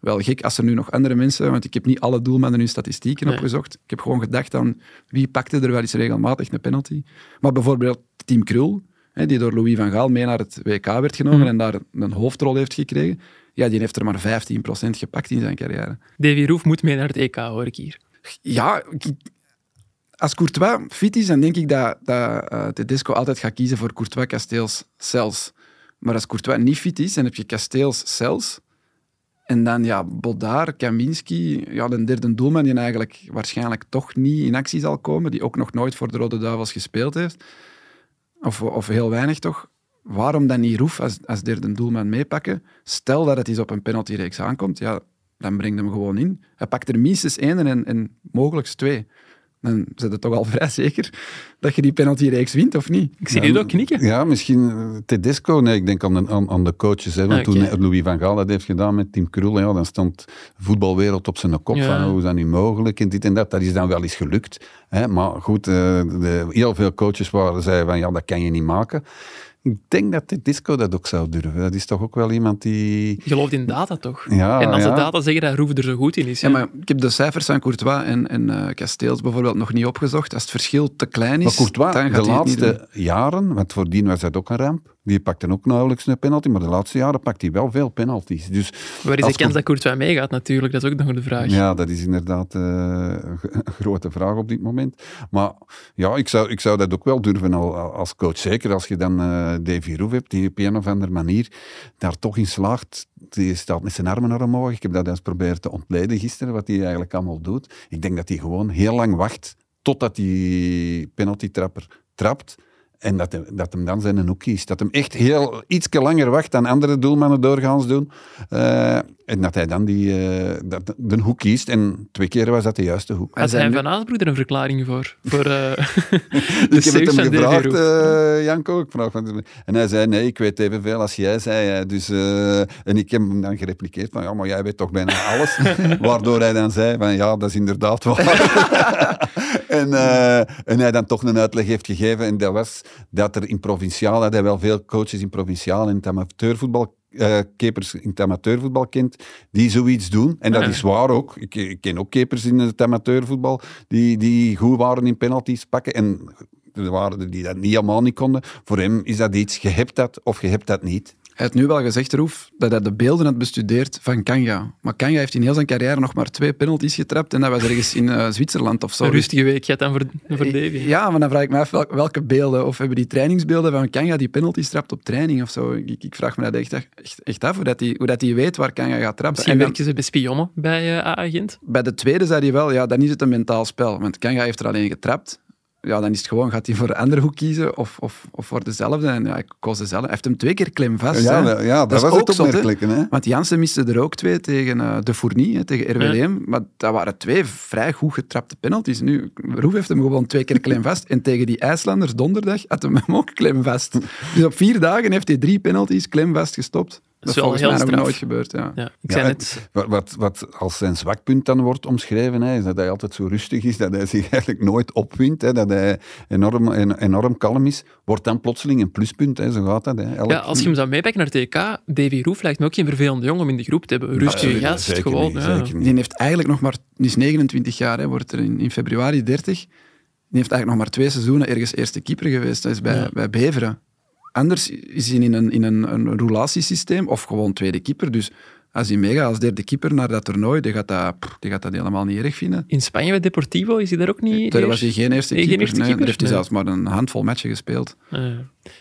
wel gek. Als er nu nog andere mensen... Want ik heb niet alle doelmannen hun statistieken Nee. opgezocht. Ik heb gewoon gedacht aan wie pakte er wel eens regelmatig een penalty. Maar bijvoorbeeld Team Krul, hè, die door Louis van Gaal mee naar het WK werd genomen Mhm. en daar een hoofdrol heeft gekregen. Ja, die heeft er maar 15% gepakt in zijn carrière. Davy Roef moet mee naar het EK, hoor ik hier. Ja, als Courtois fit is, dan denk ik dat, dat eh, Tedesco altijd gaat kiezen voor Courtois, Casteels, Cels. Maar als Courtois niet fit is, dan heb je Casteels, Cels. En dan ja, Bodar, Kaminski, ja, de derde doelman die eigenlijk waarschijnlijk toch niet in actie zal komen, die ook nog nooit voor de Rode Duivels gespeeld heeft. Of, of heel weinig toch. Waarom dan niet Roef als, als derde doelman meepakken? Stel dat het eens op een penaltyreeks aankomt, ja, dan breng hem gewoon in. Hij pakt er minstens één en, en mogelijk twee. Dan zit het toch al vrij zeker dat je die penaltyreeks wint, of niet? Ik zie jullie ook knikken. Ja, misschien eh, Tedesco. Nee, ik denk aan de, aan, aan de coaches. Hè, want Ah, oké. toen Louis van Gaal dat heeft gedaan met Team Krul, ja, dan stond de voetbalwereld op zijn kop. Ja. Van, oh, hoe is dat nu mogelijk? En dit en dat. Dat is dan wel eens gelukt. Hè. Maar goed, eh, de, heel veel coaches waren, zeiden van, ja, dat kan je niet maken. Ik denk dat de Disco dat ook zou durven. Dat is toch ook wel iemand die... Je gelooft in data toch? Ja, en als ja. de data zeggen dat Roeven er zo goed in is. Ja, ja. maar ik heb de cijfers van Courtois en, en eh, Casteels bijvoorbeeld nog niet opgezocht. Als het verschil te klein is, Maar Courtois, dan de gaat laatste jaren, want voordien was dat ook een ramp, die pakte ook nauwelijks een penalty, maar de laatste jaren pakt hij wel veel penalties. Dus Waar is de kans dat Courtois meegaat natuurlijk? Dat is ook nog de vraag. Ja, dat is inderdaad eh, een grote vraag op dit moment. Maar ja, ik zou, ik zou dat ook wel durven al- als coach. Zeker als je dan eh Davy Roef hebt, die op een of andere manier daar toch in slaagt. Die staat met zijn armen naar omhoog. Ik heb dat eens proberen te ontleden gisteren, wat hij eigenlijk allemaal doet. Ik denk dat hij gewoon heel lang wacht totdat die penalty-trapper trapt. En dat, dat hem dan zijn hoek kiest. Dat hem echt heel, iets langer wacht dan andere doelmannen doorgaans doen. Eh, en dat hij dan die, eh, dat, de hoek kiest. En twee keer was dat de juiste hoek. Hij Had hij nu- van Aasbroek er een verklaring voor? voor de ik heb het hem van gevraagd, eh, Janko. Ik vraag van, en hij zei, nee, ik weet evenveel als jij zei. Dus, eh, en ik heb hem dan gerepliceerd van, ja, maar jij weet toch bijna alles. Waardoor hij dan zei van, ja, dat is inderdaad waar. en, eh, en hij dan toch een uitleg heeft gegeven. En dat was dat er in provinciaal, dat hij wel veel coaches in provinciaal en het amateurvoetbal eh, keepers in het amateurvoetbal kent, die zoiets doen. En dat Ja. is waar ook. Ik, ik ken ook keepers in het amateurvoetbal die, die goed waren in penalties pakken. En er waren er die dat niet allemaal niet konden. Voor hem is dat iets, je hebt dat of je hebt dat niet. Hij heeft nu wel gezegd, Roef, dat hij de beelden had bestudeerd van Kanga. Maar Kanga heeft in heel zijn carrière nog maar twee penalties getrapt en dat was ergens in eh, Zwitserland of zo. Een rustige week dan voor, voor Davy. Ja, maar dan vraag ik me af wel- welke beelden, of hebben die trainingsbeelden van Kanga die penalties trapt op training of zo. Ik, ik vraag me dat echt, echt, echt af, hoe dat hij hoe dat die weet waar Kanga gaat trappen. Misschien En werken ze bij spionnen bij eh AA Gent. bij de tweede zei hij wel, ja, dan is het een mentaal spel. Want Kanga heeft er alleen getrapt. Ja, dan is het gewoon, gaat hij voor een andere hoek kiezen of, of, of voor dezelfde? En ja, ik koos dezelfde. Hij heeft hem twee keer klem vast. Ja, ja, ja, dat, was ook het zot, hè. opmerkelijke. Hè? Want Jansen miste er ook twee tegen eh, De Fournie, hè, tegen RWDM. Maar dat waren twee vrij goed getrapte penalties. Nu, Roef heeft hem gewoon twee keer klem vast. En tegen die IJslanders donderdag had hem hem ook klem vast. Dus op vier dagen heeft hij drie penalties klem vast gestopt. Dat is wel volgens heel mij nog straf. nooit gebeurd. Ja. Ja, ik Ja, zei net, Wat, wat, wat als zijn zwakpunt dan wordt omschreven, hè, is dat hij altijd zo rustig is, dat hij zich eigenlijk nooit opwindt, hè, dat hij enorm, en- enorm kalm is, wordt dan plotseling een pluspunt. Hè, zo gaat dat. Hè. Elk- ja, als je hem zou meepakken naar het TK, Davy Roef lijkt me ook geen vervelende jongen om in de groep te hebben. Rustige Nee, gast, zeker gewoon. niet, ja. zeker niet. Die heeft eigenlijk nog maar, die is 29 jaar, hè, wordt er in, in februari 30. Die heeft eigenlijk nog maar twee seizoenen ergens eerste keeper geweest. Dat is bij, Ja. bij Beveren. Anders is hij in een, in een, een roulatiesysteem of gewoon tweede keeper. Dus als hij meegaat als derde keeper naar dat toernooi, die gaat dat, die gaat dat helemaal niet erg vinden. In Spanje bij Deportivo is hij daar ook niet Daar was hij geen eerste Nee, geen keeper. eerste nee, keeper? daar heeft hij Nee. zelfs maar een handvol matchen gespeeld. Eh,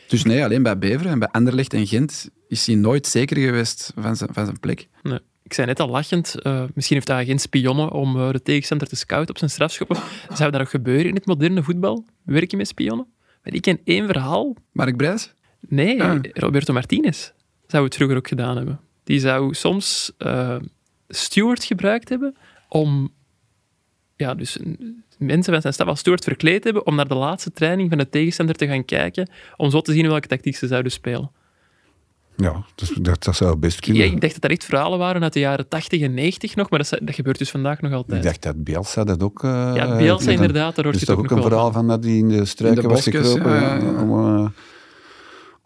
Dus nee, alleen bij Beveren en bij Anderlecht en Gent is hij nooit zeker geweest van zijn, van zijn plek. nee. Ik zei net al lachend, eh, misschien heeft hij geen spionnen om eh, de tegenstander te scouten op zijn strafschoppen. Zou dat nog gebeuren in het moderne voetbal? Werken met spionnen? Maar ik ken één verhaal. Mark Brijs? Nee, Ah. Roberto Martinez zou het vroeger ook gedaan hebben. Die zou soms steward gebruikt hebben om ja, dus mensen van zijn staf als steward verkleed hebben om naar de laatste training van de tegenstander te gaan kijken, om zo te zien welke tactiek ze zouden spelen. Ja, dus dat, dat zou best Ja, kunnen. ik dacht dat er echt verhalen waren uit de jaren 80 en 90 nog, maar dat, dat gebeurt dus vandaag nog Ik altijd. dacht dat Bielsa dat ook... eh, ja, Bielsa inderdaad, daar Er hoort is je toch ook nog een verhaal van dat hij in de struiken In de was gekropen ja, ja, ja. Om, eh,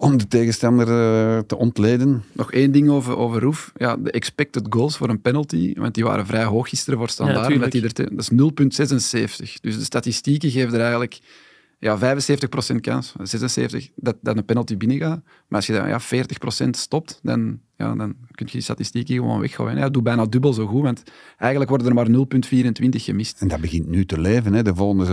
om de tegenstander eh, te ontleden. Nog één ding over, over Roef. Ja, de expected goals voor een penalty, want die waren vrij hoog gisteren voor standaard. Ja, dat, die er te- dat is 0,76. Dus de statistieken geven er eigenlijk ja, 75% kans, 76, dat, dat een penalty binnengaat. Maar als je dan ja, 40% stopt, dan, ja, dan kun je die statistieken gewoon weggooien. Ja, doe bijna dubbel zo goed, want eigenlijk worden er maar 0,24 gemist. En dat begint nu te leven. Hè. De volgende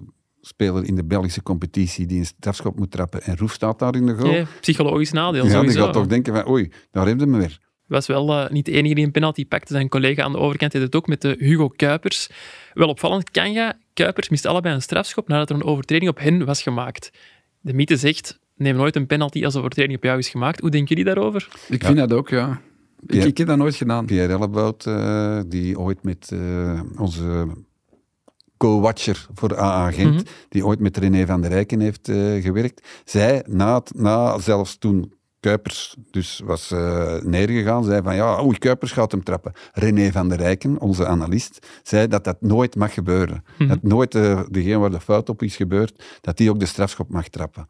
eh, speler in de Belgische competitie die een strafschop moet trappen en Roef staat daar in de goal. Ja, psychologisch nadeel, ja, die sowieso. gaat toch denken van, oei, daar hebben we hem weer. was wel eh, niet de enige die een penalty pakte. Zijn collega aan de overkant deed het ook met de Hugo Kuipers. Wel opvallend, Kanga, Kuipers mist allebei een strafschop nadat er een overtreding op hen was gemaakt. De mythe zegt, neem nooit een penalty als de overtreding op jou is gemaakt. Hoe denken jullie daarover? Ik vind dat ook, ja. Ik, heb dat nooit gedaan. Pierre Ellebout, eh, die ooit met eh, onze co-watcher voor AA Gent, Mhm. die ooit met René van der Rijken heeft eh, gewerkt, zei na, het- na zelfs toen Kuipers dus was eh, neergegaan, zei van ja, oei, Kuipers gaat hem trappen. René van der Rijken, onze analist, zei dat dat nooit mag gebeuren. Mhm. Dat nooit eh, degene waar de fout op is gebeurd, dat die ook de strafschop mag trappen.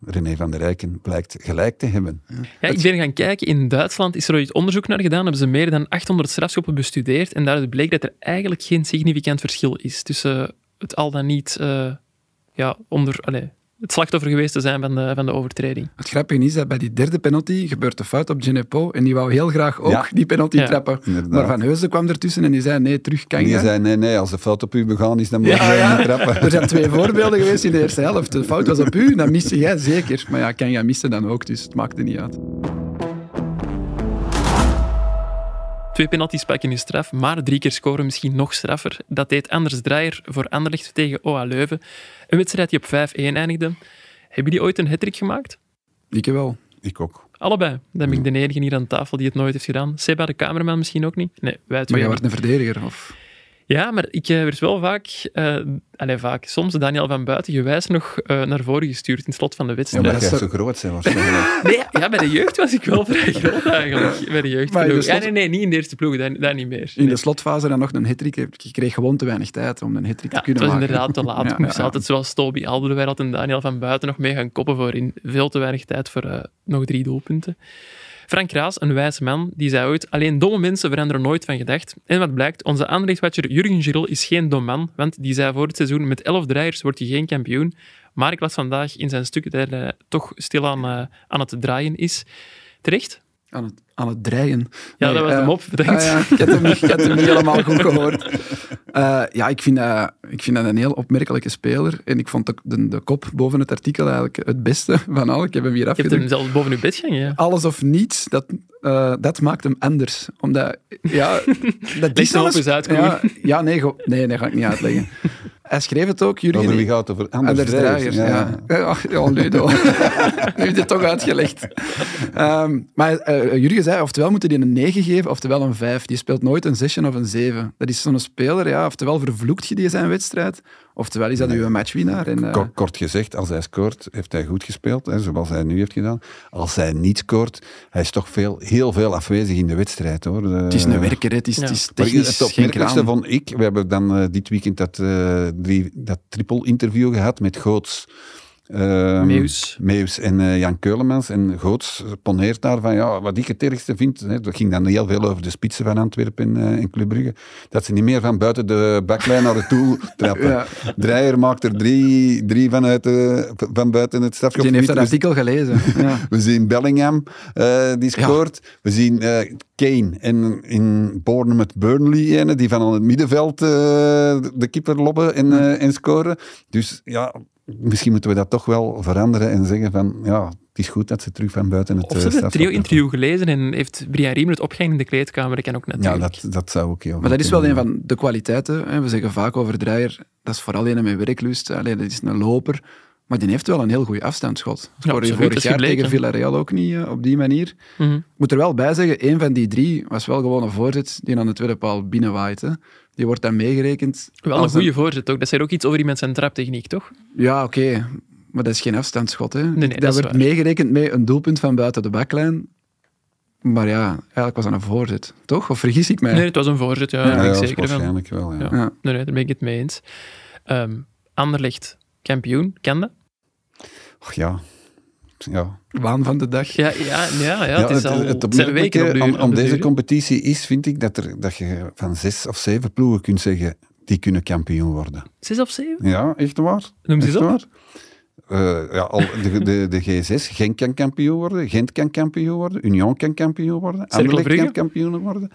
René van der Rijken blijkt gelijk te hebben. Ja, ik ben gaan kijken. In Duitsland is er ooit onderzoek naar gedaan. Hebben ze meer dan 800 strafschoppen bestudeerd. En daaruit bleek dat er eigenlijk geen significant verschil is tussen het al dan niet eh, ja, onder, allez, het slachtoffer geweest te zijn van de, van de overtreding. Het grappige is dat bij die derde penalty gebeurt de fout op Genepo en die wou heel graag ook Ja. die penalty Ja. trappen. Inderdaad. Maar Van Heusden kwam ertussen en die zei nee, terug kan En je. die zei, nee, nee, als de fout op u begaan is, dan moet je Ja, niet trappen. Er zijn twee voorbeelden geweest in de eerste helft. De fout was op u, dan miste jij zeker. Maar ja, kan jij miste dan ook, dus het maakte niet uit. Twee penalties pakken is straf, maar drie keer scoren misschien nog straffer. Dat deed Anders Draaier voor Anderlecht tegen OA Leuven. Een wedstrijd die op 5-1 eindigde. Hebben jullie ooit een hattrick gemaakt? Ik wel. Ik ook. Allebei. Dan ben ik de enige hier aan tafel die het nooit heeft gedaan. Seba, de cameraman, misschien ook niet? Nee, wij Maar twee jij niet. wordt een verdediger. Of... Ja, maar ik eh, werd wel vaak, eh allez, vaak, soms Daniel van Buiten gewijs nog eh, naar voren gestuurd in het slot van de Ja, wedstrijd. maar dat jij is zo groot zijn waarschijnlijk. Nee, ja, bij de jeugd was ik wel vrij groot eigenlijk. Bij de jeugd. Maar in de Ja, slot- nee, nee, niet in de eerste ploeg, daar, daar niet meer. In Nee. de slotfase dan nog een hittrick. Ik kreeg gewoon te weinig tijd om een hittrick Ja, te het kunnen was maken. inderdaad te laat. Ja, Ik moest ja, ja. altijd zoals Toby Alderweireld en Daniel van Buiten nog mee gaan koppen voorin. Veel te weinig tijd voor eh, nog drie doelpunten. Frank Raas, een wijze man, die zei ooit alleen domme mensen veranderen nooit van gedacht. En wat blijkt, onze Anderlecht-watcher Jurgen Girel is geen dom man, want die zei voor het seizoen met elf draaiers wordt hij geen kampioen. Maar ik las vandaag in zijn stuk dat hij toch stilaan eh, aan het draaien is. Terecht? Aan het, aan het draaien. Ja, Nee, dat was eh, de mop, bedankt. ah ja, ik had hem ik hem niet helemaal goed gehoord. Eh, ja, ik vind, dat, ik vind dat een heel opmerkelijke speler. En ik vond de, de, de kop boven het artikel eigenlijk het beste van al. Ik heb hem hier Je hebt hem afgedrukt. zelfs boven uw bed gaan, ja. Alles of niets, dat, eh, dat maakt hem anders. Omdat, ja... Dat hem op eens ja, ja, nee, go- nee, dat ga ik niet uitleggen. Hij schreef het ook, Jurgen. Over wie gaat het over? Anders, Anders ja. Ja, ja, Ludo. nu heb je het toch uitgelegd. Ehm, maar eh, Jurgen zei, oftewel moeten die een 9 geven, oftewel een 5. Die speelt nooit een 6 of een 7. Dat is zo'n speler, ja, oftewel vervloekt je die zijn wedstrijd, oftewel is dat uw matchwinnaar. En, eh, Kort, kort gezegd, als hij scoort, heeft hij goed gespeeld, hè, zoals hij nu heeft gedaan. Als hij niet scoort, hij is toch veel, heel veel afwezig in de wedstrijd. Hoor. het is een werker, het is, Ja. het is technisch het opmerkelijkste vond ik, we hebben dan eh, dit weekend dat, eh drie, dat triple interview gehad met Goots. Ehm, Meus. Meus en eh, Jan Keulemans. En Goots poneert daar van, ja, wat ik het ergste vind, hè, dat ging dan heel veel over de spitsen van Antwerpen en, eh, en Club Brugge, dat ze niet meer van buiten de baklijn naar het toe trappen. Ja. Dreyer maakt er drie, drie vanuit de, van buiten het Die heeft dat artikel gelezen. Ja. we zien Bellingham, eh, die scoort. We zien eh, Kane en in Bournemouth Burnley, ene, die van aan het middenveld eh, de keeper lobben en, eh, en scoren. Dus ja, misschien moeten we dat toch wel veranderen en zeggen van, ja, het is goed dat ze terug van buiten het Of ze eh, het trio-interview gelezen en heeft Brian Riemer het opgehangen in de kleedkamer. Dat kan ook hebben. Ja, dat, dat zou ook heel Maar dat is wel een van de kwaliteiten. Hè. We zeggen vaak over Dreyer, dat is vooral een met werklust. Allee, dat is een loper. Maar die heeft wel een heel goed afstandsschot. Dat scoorde dat vorig jaar gebleken. tegen Villarreal ook niet eh, op die manier. Ik moet er wel bij zeggen, een van die drie was wel gewoon een voorzet die aan de tweede paal binnenwaait. Die wordt dan meegerekend. Wel een goede voorzet ook. Dat zegt ook iets over iemand zijn traptechniek, toch? Ja, oké. Maar dat is geen afstandsschot. Hè. nee, dat is wordt waar. meegerekend met een doelpunt van buiten de baklijn. Maar ja, eigenlijk was dat een voorzet. Toch? Of vergis ik mij? Nee, het was een voorzet, ja, Ja, dat zeker van. waarschijnlijk wel, ja. Ja. Ja. Nee, nee, daar ben ik het mee eens. Ehm Anderlecht, kampioen, ken dat? Och, ja. Ja. Waan van de dag. Ja, ja, ja, ja, het is al het zijn weken op de, aan, op aan de deze competitie is, vind ik, dat, er, dat je van zes of zeven ploegen kunt zeggen, die kunnen kampioen worden. Zes of zeven? Ja, echt waar. Noem ze eens op. Eh, ja, al, de, de, de G6, Genk kan kampioen worden, Gent kan kampioen worden, Union kan kampioen worden, Anderlecht kan kampioen worden,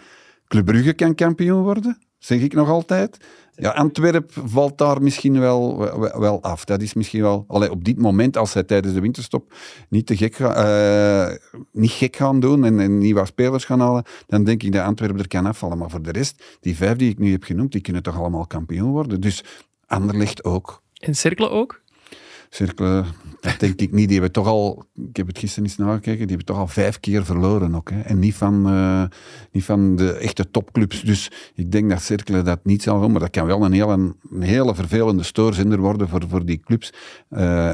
Club Brugge kan kampioen worden, zeg ik nog altijd. Ja, Antwerp valt daar misschien wel, wel, wel af. Dat is misschien wel, allee, op dit moment, als zij tijdens de winterstop niet, te gek, eh, niet gek gaan doen en, en nieuwe spelers gaan halen, dan denk ik dat Antwerpen er kan afvallen. Maar voor de rest, die vijf die ik nu heb genoemd, die kunnen toch allemaal kampioen worden. Dus Anderlecht ook. En cirkelen ook? Cirkelen, dat denk ik niet. Die hebben toch al, ik heb het gisteren eens nagekeken, die hebben toch al vijf keer verloren ook. Hè. En niet van, eh, niet van de echte topclubs. Dus ik denk dat Cirkelen dat niet zal doen. Maar dat kan wel een hele, een hele vervelende stoorzender worden voor, voor die clubs. Eh,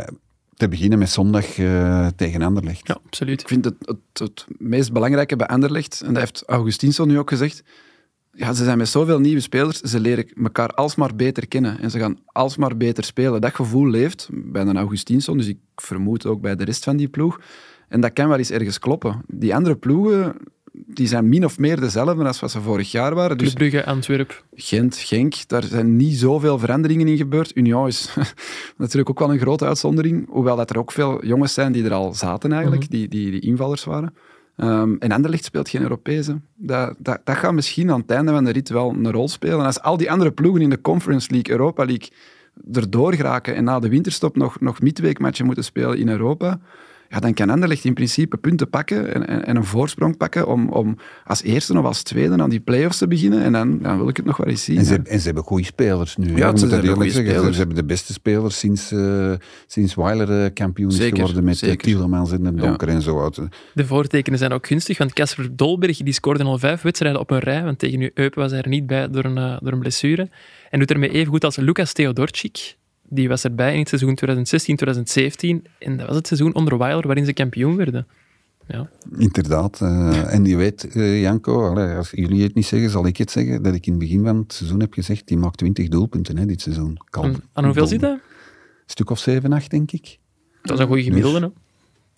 te beginnen met zondag eh, tegen Anderlecht. Ja, absoluut. Ik vind het, het, het meest belangrijke bij Anderlecht, en dat heeft Augustinsson nu ook gezegd, ja, ze zijn met zoveel nieuwe spelers, ze leren elkaar alsmaar beter kennen en ze gaan alsmaar beter spelen. Dat gevoel leeft bij de Augustinsson, dus ik vermoed ook bij de rest van die ploeg. En dat kan wel eens ergens kloppen. Die andere ploegen, die zijn min of meer dezelfde als wat ze vorig jaar waren. Dus Brugge, Antwerp. Gent, Genk, daar zijn niet zoveel veranderingen in gebeurd. Union is natuurlijk ook wel een grote uitzondering, hoewel dat er ook veel jongens zijn die er al zaten eigenlijk, Mhm. die, die, die invallers waren. Ehm, en Anderlecht speelt geen Europese. Dat, dat, dat gaat misschien aan het einde van de rit wel een rol spelen. Als al die andere ploegen in de Conference League, Europa League, erdoor geraken en na de winterstop nog, nog midweekmatchen moeten spelen in Europa, ja, dan kan Anderlecht in principe punten pakken en, en, en een voorsprong pakken om, om als eerste of als tweede aan die play-offs te beginnen. En dan, dan wil ik het nog wel eens zien. En ze, en ze hebben goede spelers nu. Ja, ze hebben. Ze, spelers. ze hebben de beste spelers sinds, eh sinds Weiler eh, kampioen is geworden met eh, zeker. Tielemans en de Donker en zo. uit. De voortekenen zijn ook gunstig, want Casper Dolberg die scoorde al vijf wedstrijden op een rij, want tegen nu Eupen was hij er niet bij door een, door een blessure. En doet ermee even goed als Lucas Theodorczyk. Die was erbij in het seizoen 2016-2017. En dat was het seizoen onder Weiler waarin ze kampioen werden. Ja. Inderdaad. eh, en je weet, eh, Janko, allee, als jullie het niet zeggen, zal ik het zeggen, dat ik in het begin van het seizoen heb gezegd, die maakt 20 doelpunten hè, dit seizoen. Kalm. Aan hoeveel zit dat? stuk of 7, 8, denk ik. Dat is een goede gemiddelde. hè.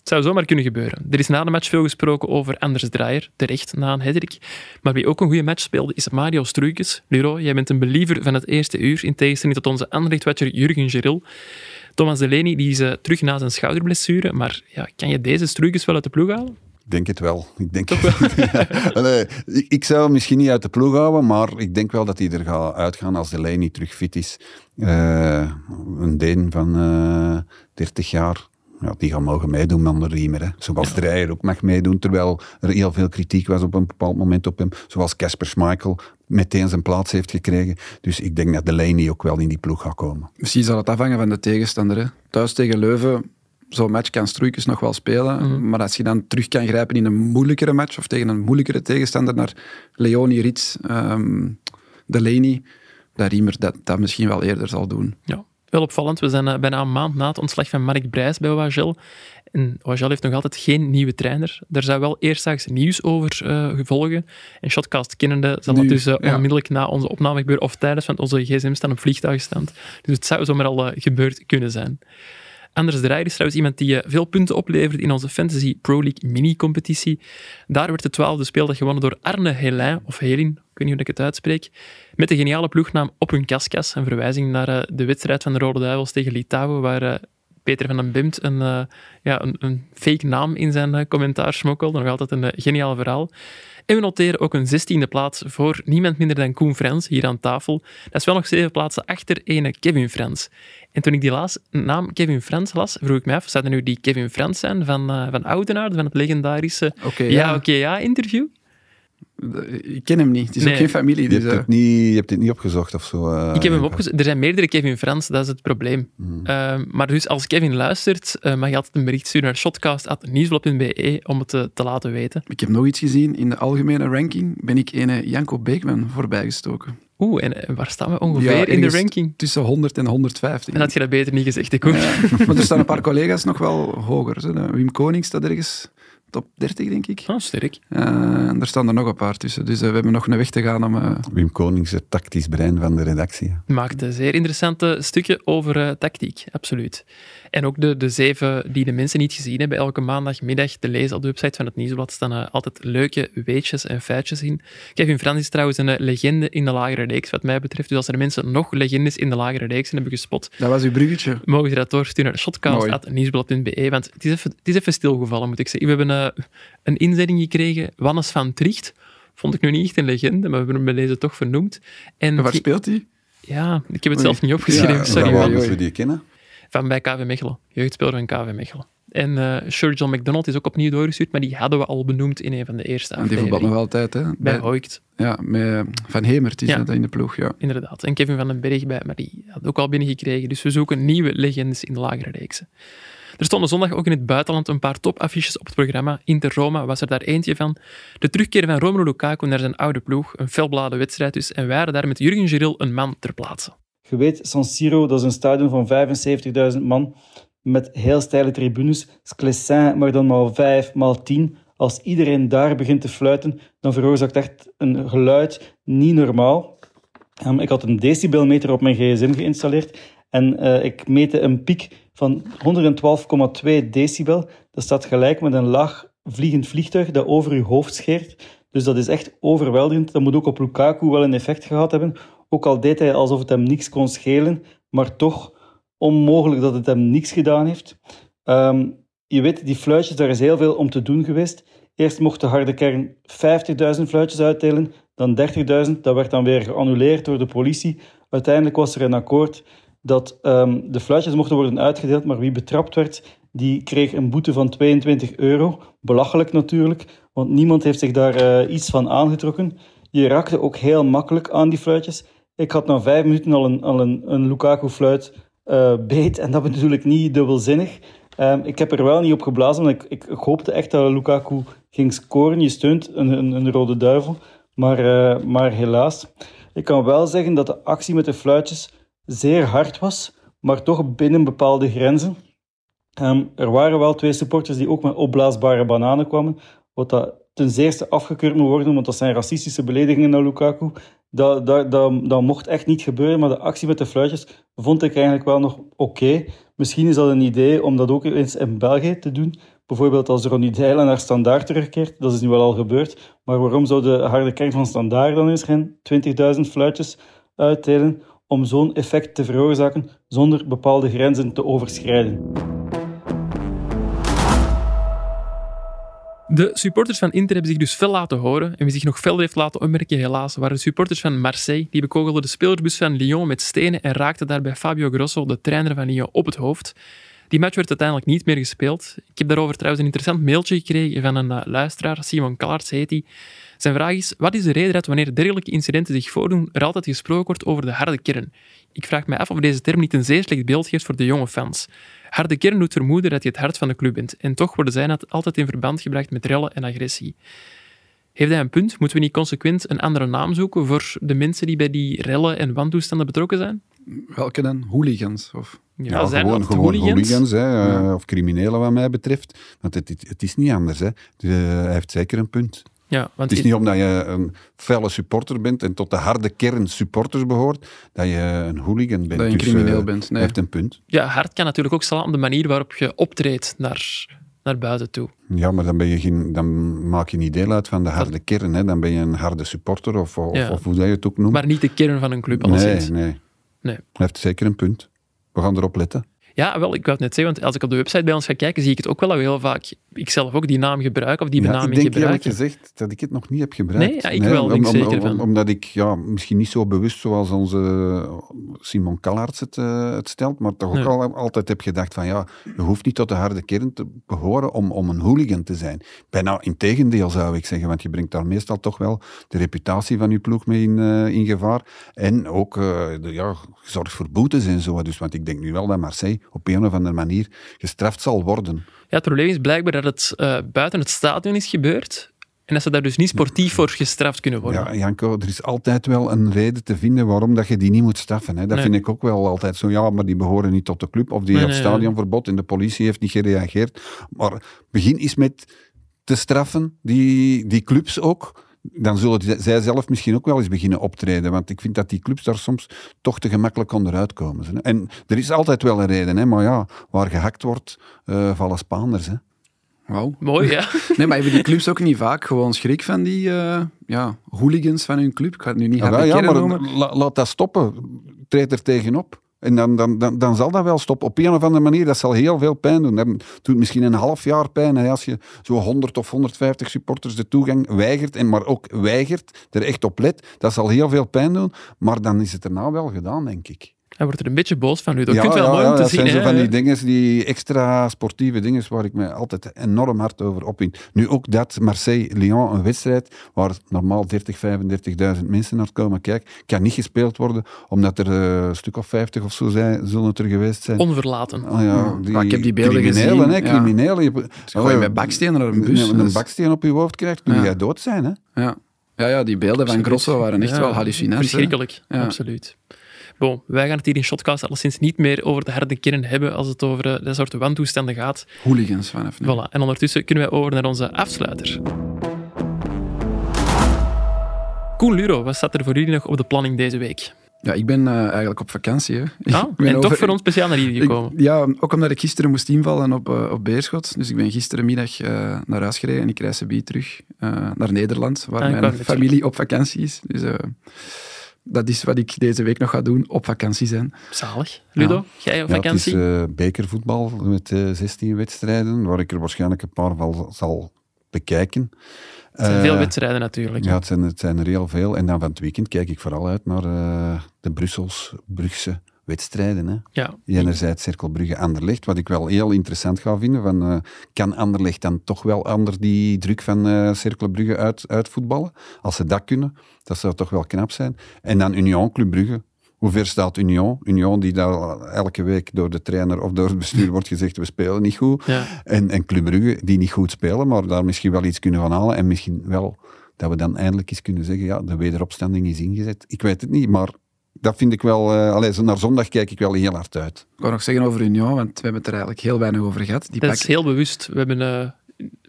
Het zou zomaar kunnen gebeuren. Er is na de match veel gesproken over Anders Draaier, terecht na een headrick. Maar wie ook een goede match speelde, is Mario Struikens. Leroy, jij bent een believer van het eerste uur, in tegenstelling tot onze Anderlecht-watcher Jurgen Geril. Thomas Delaney die is eh, terug na zijn schouderblessure, maar ja, kan je deze Struikens wel uit de ploeg halen? Ik denk het wel. Ik, denk, Ja, allee, ik, ik zou hem misschien niet uit de ploeg houden, maar ik denk wel dat hij er gaat uitgaan als de niet terug fit is. Eh, een Deen van eh 30 jaar, ja, die gaat mogen meedoen met de Riemer. Hè. Zoals Dreyer ook mag meedoen, terwijl er heel veel kritiek was op een bepaald moment op hem. Zoals Casper Schmeichel meteen zijn plaats heeft gekregen. Dus ik denk dat Delaney ook wel in die ploeg gaat komen. Misschien zal het afhangen van de tegenstander. Hè. Thuis tegen Leuven, zo'n match kan Struikens nog wel spelen. Maar als je dan terug kan grijpen in een moeilijkere match of tegen een moeilijkere tegenstander naar Leonie Rits, ehm Delaney, dat Riemer dat, dat misschien wel eerder zal doen. Ja, wel opvallend. We zijn eh, bijna een maand na het ontslag van Mark Brijs bij Wagel. En Wagel heeft nog altijd geen nieuwe trainer. Daar zou wel eerstdaags nieuws over eh gevolgen. En Shotcast kennende zal dat dus eh, ja. onmiddellijk na onze opname gebeuren of tijdens, want onze gsm staan op vliegtuigstand. Dus het zou zomaar al gebeurd kunnen zijn. Anders Draaier is trouwens iemand die eh, veel punten oplevert in onze Fantasy Pro League mini-competitie. Daar werd de twaalfde speeldag gewonnen door Arne Helin, of Helin, ik weet niet hoe ik het uitspreek, met de geniale ploegnaam Op hun kaskas, een verwijzing naar eh, de wedstrijd van de Rode Duivels tegen Litouwen, waar eh, Peter van den Bemt een, ja, een, een fake naam in zijn commentaar smokkelde. Nog altijd een geniaal verhaal. En we noteren ook een zestiende plaats voor niemand minder dan Koen Frans, hier aan tafel. Dat is wel nog zeven plaatsen achter ene Kevin Frans. En toen ik die laas, naam Kevin Frans las, vroeg ik me af, zou dat nu die Kevin Frans zijn van, eh van Oudenaarde, van het legendarische ja. oké, ja interview? Ik ken hem niet. Het is Nee. ook geen familie. Je Dus, hebt, eh, het niet, je hebt het niet opgezocht of zo. eh, Ik heb hem opgezocht. Er zijn meerdere Kevin Frans, dat is het probleem. Ehm, maar dus als Kevin luistert, eh, mag je altijd een bericht sturen naar shotcast.nieuwsblad.be om het te, te laten weten. ik heb nog iets gezien. In de algemene ranking ben ik ene Janko Beekman voorbijgestoken. Oeh, en, en waar staan we ongeveer Ja, in de ranking? Tussen 100 en 150. En had je dat beter niet gezegd, hè, Koen? Maar er staan een paar collega's nog wel hoger. hè. Wim Koning staat ergens top 30, denk ik. Ah, sterk. Eh, en er staan er nog een paar tussen. Dus eh, we hebben nog een weg te gaan om... eh, Wim Konings, het tactisch brein van de redactie. Maakt een zeer interessante stukken over eh, tactiek, absoluut. En ook de, de zeven die de mensen niet gezien hebben, elke maandagmiddag te lezen op de website van het Nieuwsblad staan altijd leuke weetjes en feitjes in. Kevin Frans is trouwens een eh, legende in de lagere reeks, wat mij betreft. Dus als er mensen nog legendes in de lagere reeks hebben gespot, dat was uw bruggetje. mogen ze dat doorsturen naar shotcast.nieuwsblad.be. Want het is, even, het is even stilgevallen, moet ik zeggen. We hebben eh, een inzending gekregen, Wannes van Tricht. Vond ik nu niet echt een legende, maar we hebben hem bij deze toch vernoemd. En En waar speelt hij? ja, ik heb het Oei. zelf niet opgeschreven, Ja, sorry. Waar moeten we die kennen? Van bij KV Mechelen, jeugdspeler van KV Mechelen. En eh Sir John McDonald is ook opnieuw doorgestuurd, maar die hadden we al benoemd in een van de eerste En die voetbalt afleveringen. nog altijd, hè? Bij Bij, ja, met Van Hemert is Ja. dat in de ploeg, ja. inderdaad. En Kevin van den Berg bij, maar die had ook al binnengekregen. Dus we zoeken nieuwe legendes in de lagere reeksen. Er stonden zondag ook in het buitenland een paar topaffiches op het programma. Inter Roma was er daar eentje van. De terugkeer van Romelu Lukaku naar zijn oude ploeg. Een felbeladen wedstrijd dus. En wij waren daar met Jurgen Geril een man ter plaatse. Je weet, San Siro, dat is een stadion van 75.000 man met heel steile tribunes. Sclessin, maar dan maal 5, maal 10. Als iedereen daar begint te fluiten, dan veroorzaakt echt een geluid niet normaal. Um, ik had een decibelmeter op mijn gsm geïnstalleerd en uh, ik meette een piek van 112,2 decibel. Dat staat gelijk met een laag vliegend vliegtuig dat over uw hoofd scheert. Dus dat is echt overweldigend. Dat moet ook op Lukaku wel een effect gehad hebben. Ook al deed hij alsof het hem niks kon schelen, maar toch onmogelijk dat het hem niks gedaan heeft. Um, je weet, die fluitjes, daar is heel veel om te doen geweest. Eerst mocht de harde kern 50.000 fluitjes uitdelen, dan 30.000. Dat werd dan weer geannuleerd door de politie. Uiteindelijk was er een akkoord dat um, de fluitjes mochten worden uitgedeeld, maar wie betrapt werd, die kreeg een boete van 22 euro. Belachelijk natuurlijk, want niemand heeft zich daar uh, iets van aangetrokken. Je raakte ook heel makkelijk aan die fluitjes. Ik had na vijf minuten al een, al een, een Lukaku-fluit uh, beet en dat bedoel ik niet dubbelzinnig. Um, ik heb er wel niet op geblazen, want ik, ik, hoopte echt dat Lukaku ging scoren. Je steunt een, een, een rode duivel, maar, uh, maar helaas. Ik kan wel zeggen dat de actie met de fluitjes zeer hard was, maar toch binnen bepaalde grenzen. Um, er waren wel twee supporters die ook met opblaasbare bananen kwamen, wat dat ten zeerste afgekeurd moet worden, want dat zijn racistische beledigingen naar Lukaku. Dat, dat, dat, dat mocht echt niet gebeuren, maar de actie met de fluitjes vond ik eigenlijk wel nog oké. Misschien is dat een idee om dat ook eens in België te doen. Bijvoorbeeld als Ronnie Dijlen naar Standaard terugkeert, dat is nu wel al gebeurd. Maar waarom zou de harde kern van Standaard dan eens geen 20.000 fluitjes uitdelen om zo'n effect te veroorzaken zonder bepaalde grenzen te overschrijden? De supporters van Inter hebben zich dus fel laten horen. En wie zich nog fel heeft laten opmerken, helaas, waren de supporters van Marseille. Die bekogelden de spelersbus van Lyon met stenen en raakten daarbij Fabio Grosso, de trainer van Lyon, op het hoofd. Die match werd uiteindelijk niet meer gespeeld. Ik heb daarover trouwens een interessant mailtje gekregen van een uh, luisteraar, Simon Kallarts heet hij. Zijn vraag is, wat is de reden dat wanneer dergelijke incidenten zich voordoen, er altijd gesproken wordt over de harde kern? Ik vraag mij af of deze term niet een zeer slecht beeld geeft voor de jonge fans. Harde kern doet vermoeden dat je het hart van de club bent. En toch worden zij altijd in verband gebracht met rellen en agressie. Heeft hij een punt? Moeten we niet consequent een andere naam zoeken voor de mensen die bij die rellen en wantoestanden betrokken zijn? Welke dan? Hooligans? Of? Ja, ja zijn gewoon, gewoon hooligans, hooligans hè, ja. of criminelen wat mij betreft. Want het, het, het is niet anders. Hè. De, hij heeft zeker een punt. Ja, want het is niet omdat je een felle supporter bent en tot de harde kern supporters behoort, dat je een hooligan bent. Dat je een dus, crimineel uh, bent. Nee. heeft een punt. Ja, hard kan natuurlijk ook slaan op de manier waarop je optreedt naar, naar buiten toe. Ja, maar dan, ben je geen, dan maak je niet deel uit van de harde dat... kern. Hè. Dan ben je een harde supporter of, of, ja. of hoe je het ook noemt. Maar niet de kern van een club, nee, alleszins. nee. nee. Hij heeft zeker een punt. We gaan erop letten. Ja, wel, ik wou het net zeggen, want als ik op de website bij ons ga kijken, zie ik het ook wel dat we heel vaak, ik zelf ook, die naam gebruik of die ja, benaming ik denk gebruiken. eerlijk gezegd dat ik het nog niet heb gebruikt. Nee, ja, ik wel, om, zeker om, van. Omdat ik ja, misschien niet zo bewust zoals onze Simon Kallarts het, uh, het stelt, maar toch ook al, altijd heb gedacht van ja, je hoeft niet tot de harde kern te behoren om, om een hooligan te zijn. Bijna in tegendeel zou ik zeggen, want je brengt daar meestal toch wel de reputatie van je ploeg mee in, uh, in gevaar. En ook uh, de, ja, zorg voor boetes en zo. Dus, want ik denk nu wel dat Marseille op een of andere manier gestraft zal worden. Ja, het probleem is blijkbaar dat het uh, buiten het stadion is gebeurd. En dat ze daar dus niet sportief voor gestraft kunnen worden. Ja, Janko, er is altijd wel een reden te vinden waarom dat je die niet moet straffen. Hè. Dat Nee. vind ik ook wel altijd zo. Ja, maar die behoren niet tot de club. Of die Nee, heeft nee, stadionverbod en de politie heeft niet gereageerd. Maar begin eens met te straffen, die, die clubs ook. Dan zullen zij zelf misschien ook wel eens beginnen optreden. Want ik vind dat die clubs daar soms toch te gemakkelijk onderuit komen. hè. En er is altijd wel een reden. Hè. Maar ja, waar gehakt wordt, eh, vallen Spaanders. Hè. Wauw. Mooi, ja. Nee, maar hebben die clubs ook niet vaak gewoon schrik van die eh, ja, hooligans van hun club? Ik ga het nu niet Ja, ja, kern maar noemen. la- laat dat stoppen. Treed er tegenop. En dan, dan, dan, dan zal dat wel stoppen. Op een of andere manier, dat zal heel veel pijn doen. Dat doet misschien een half jaar pijn. Hè, als je zo 100 of 150 supporters de toegang weigert, en maar ook weigert, er echt op let, dat zal heel veel pijn doen. Maar dan is het erna wel gedaan, denk ik. Hij wordt er een beetje boos van nu. Dat kunt wel mooi om te dat zien. zijn zo van die dingen, die extra sportieve dingen waar ik me altijd enorm hard over opwin. Nu ook dat Marseille-Lyon, een wedstrijd waar normaal 30, 35.000 mensen naar komen kijken, kan niet gespeeld worden omdat er eh, een stuk of 50 of zo zijn, zullen het er geweest zijn. Onverlaten. Ah, ja, die Ja, ik heb die beelden criminelen, gezien, Hè, ja. criminelen. Je, Gooi je met bakstenen naar een bus. Als je dat een baksteen op je hoofd krijgt, kun Ja. jij dood zijn. Hè? Ja. Ja, ja, die beelden van Grosso waren echt Ja, wel hallucinant. Verschrikkelijk, Ja. absoluut. Bon, wij gaan het hier in Shotcast alleszins niet meer over de harde kern hebben als het over eh, dat soort wantoestanden gaat. Hooligans vanaf nu. Voilà. En ondertussen kunnen wij over naar onze afsluiter. Koen Luro, wat staat er voor jullie nog op de planning deze week? Ja, ik ben eh, eigenlijk op vakantie. Hè. Ah, Ik ben en toch voor ons speciaal naar hier Ik- gekomen. ja, ook omdat ik gisteren moest invallen op, eh, op Beerschot. Dus ik ben gisterenmiddag eh, naar huis gereden en ik reis subiet terug naar Nederland, waar Ah, mijn familie op vakantie is. Dus dat is wat ik deze week nog ga doen, op vakantie zijn. Zalig. Ludo, jij op Ja, het is vakantie? eh, bekervoetbal met eh, 16 wedstrijden, waar ik er waarschijnlijk een paar van zal bekijken. het zijn Eh, veel wedstrijden natuurlijk. Ja, het zijn, het zijn er heel veel. En dan van het weekend kijk ik vooral uit naar eh, de Brussels-Brugse wedstrijden. Hè. Ja. Enerzijds Cirkel Brugge-Anderlecht, wat ik wel heel interessant ga vinden. Van, eh, kan Anderlecht dan toch wel ander die druk van eh Cirkel Brugge uit, uitvoetballen? Als ze dat kunnen, dat zou toch wel knap zijn. En dan Union Club Brugge. Hoe ver staat Union? Union die daar elke week door de trainer of door het bestuur wordt gezegd, we spelen niet goed. Ja. En, en Club Brugge, die niet goed spelen, maar daar misschien wel iets kunnen van halen. En misschien wel dat we dan eindelijk eens kunnen zeggen, ja, de wederopstanding is ingezet. Ik weet het niet, maar dat vind ik wel... eh allee, zo naar zondag kijk ik wel heel hard uit. Ik wou nog zeggen over Union, want we hebben het er eigenlijk heel weinig over gehad. Die Dat is heel bewust. We hebben eh,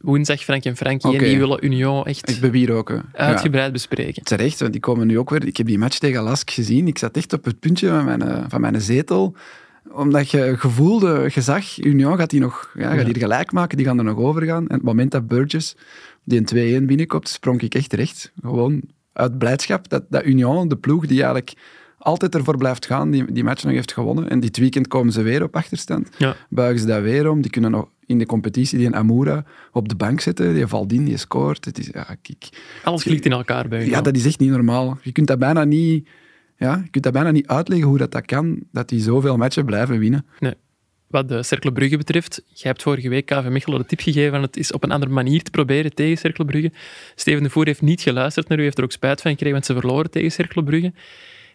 woensdag Frank en Frankie en die willen Union echt Ik bebier ook. hè. Ja. uitgebreid bespreken. Terecht, want die komen nu ook weer. Ik heb die match tegen Lask gezien. Ik zat echt op het puntje van mijn, eh, van mijn zetel. Omdat je gevoelde, je zag, Union gaat, die nog, ja, gaat Ja. hier gelijk maken, die gaan er nog over gaan. En het moment dat Burgess die een 2-1 binnenkomt, sprong ik echt terecht. Gewoon uit blijdschap dat, dat Union, de ploeg die eigenlijk altijd ervoor blijft gaan, die, die match nog heeft gewonnen. En dit weekend komen ze weer op achterstand. Ja. Buigen ze dat weer om. Die kunnen nog in de competitie die een Amura op de bank zetten. Die valt in, die scoort. Het is, ja, kijk, Alles klikt in elkaar bij ja, dat is echt niet normaal. Je kunt dat bijna niet, ja, je kunt dat bijna niet uitleggen hoe dat, dat kan, dat die zoveel matchen blijven winnen. Nee. Wat de Cercle Brugge betreft, jij hebt vorige week KV Mechelen de tip gegeven van het is op een andere manier te proberen tegen Cercle Brugge. Steven de Voer heeft niet geluisterd naar u, heeft er ook spijt van gekregen, want ze verloren tegen Cercle Brugge.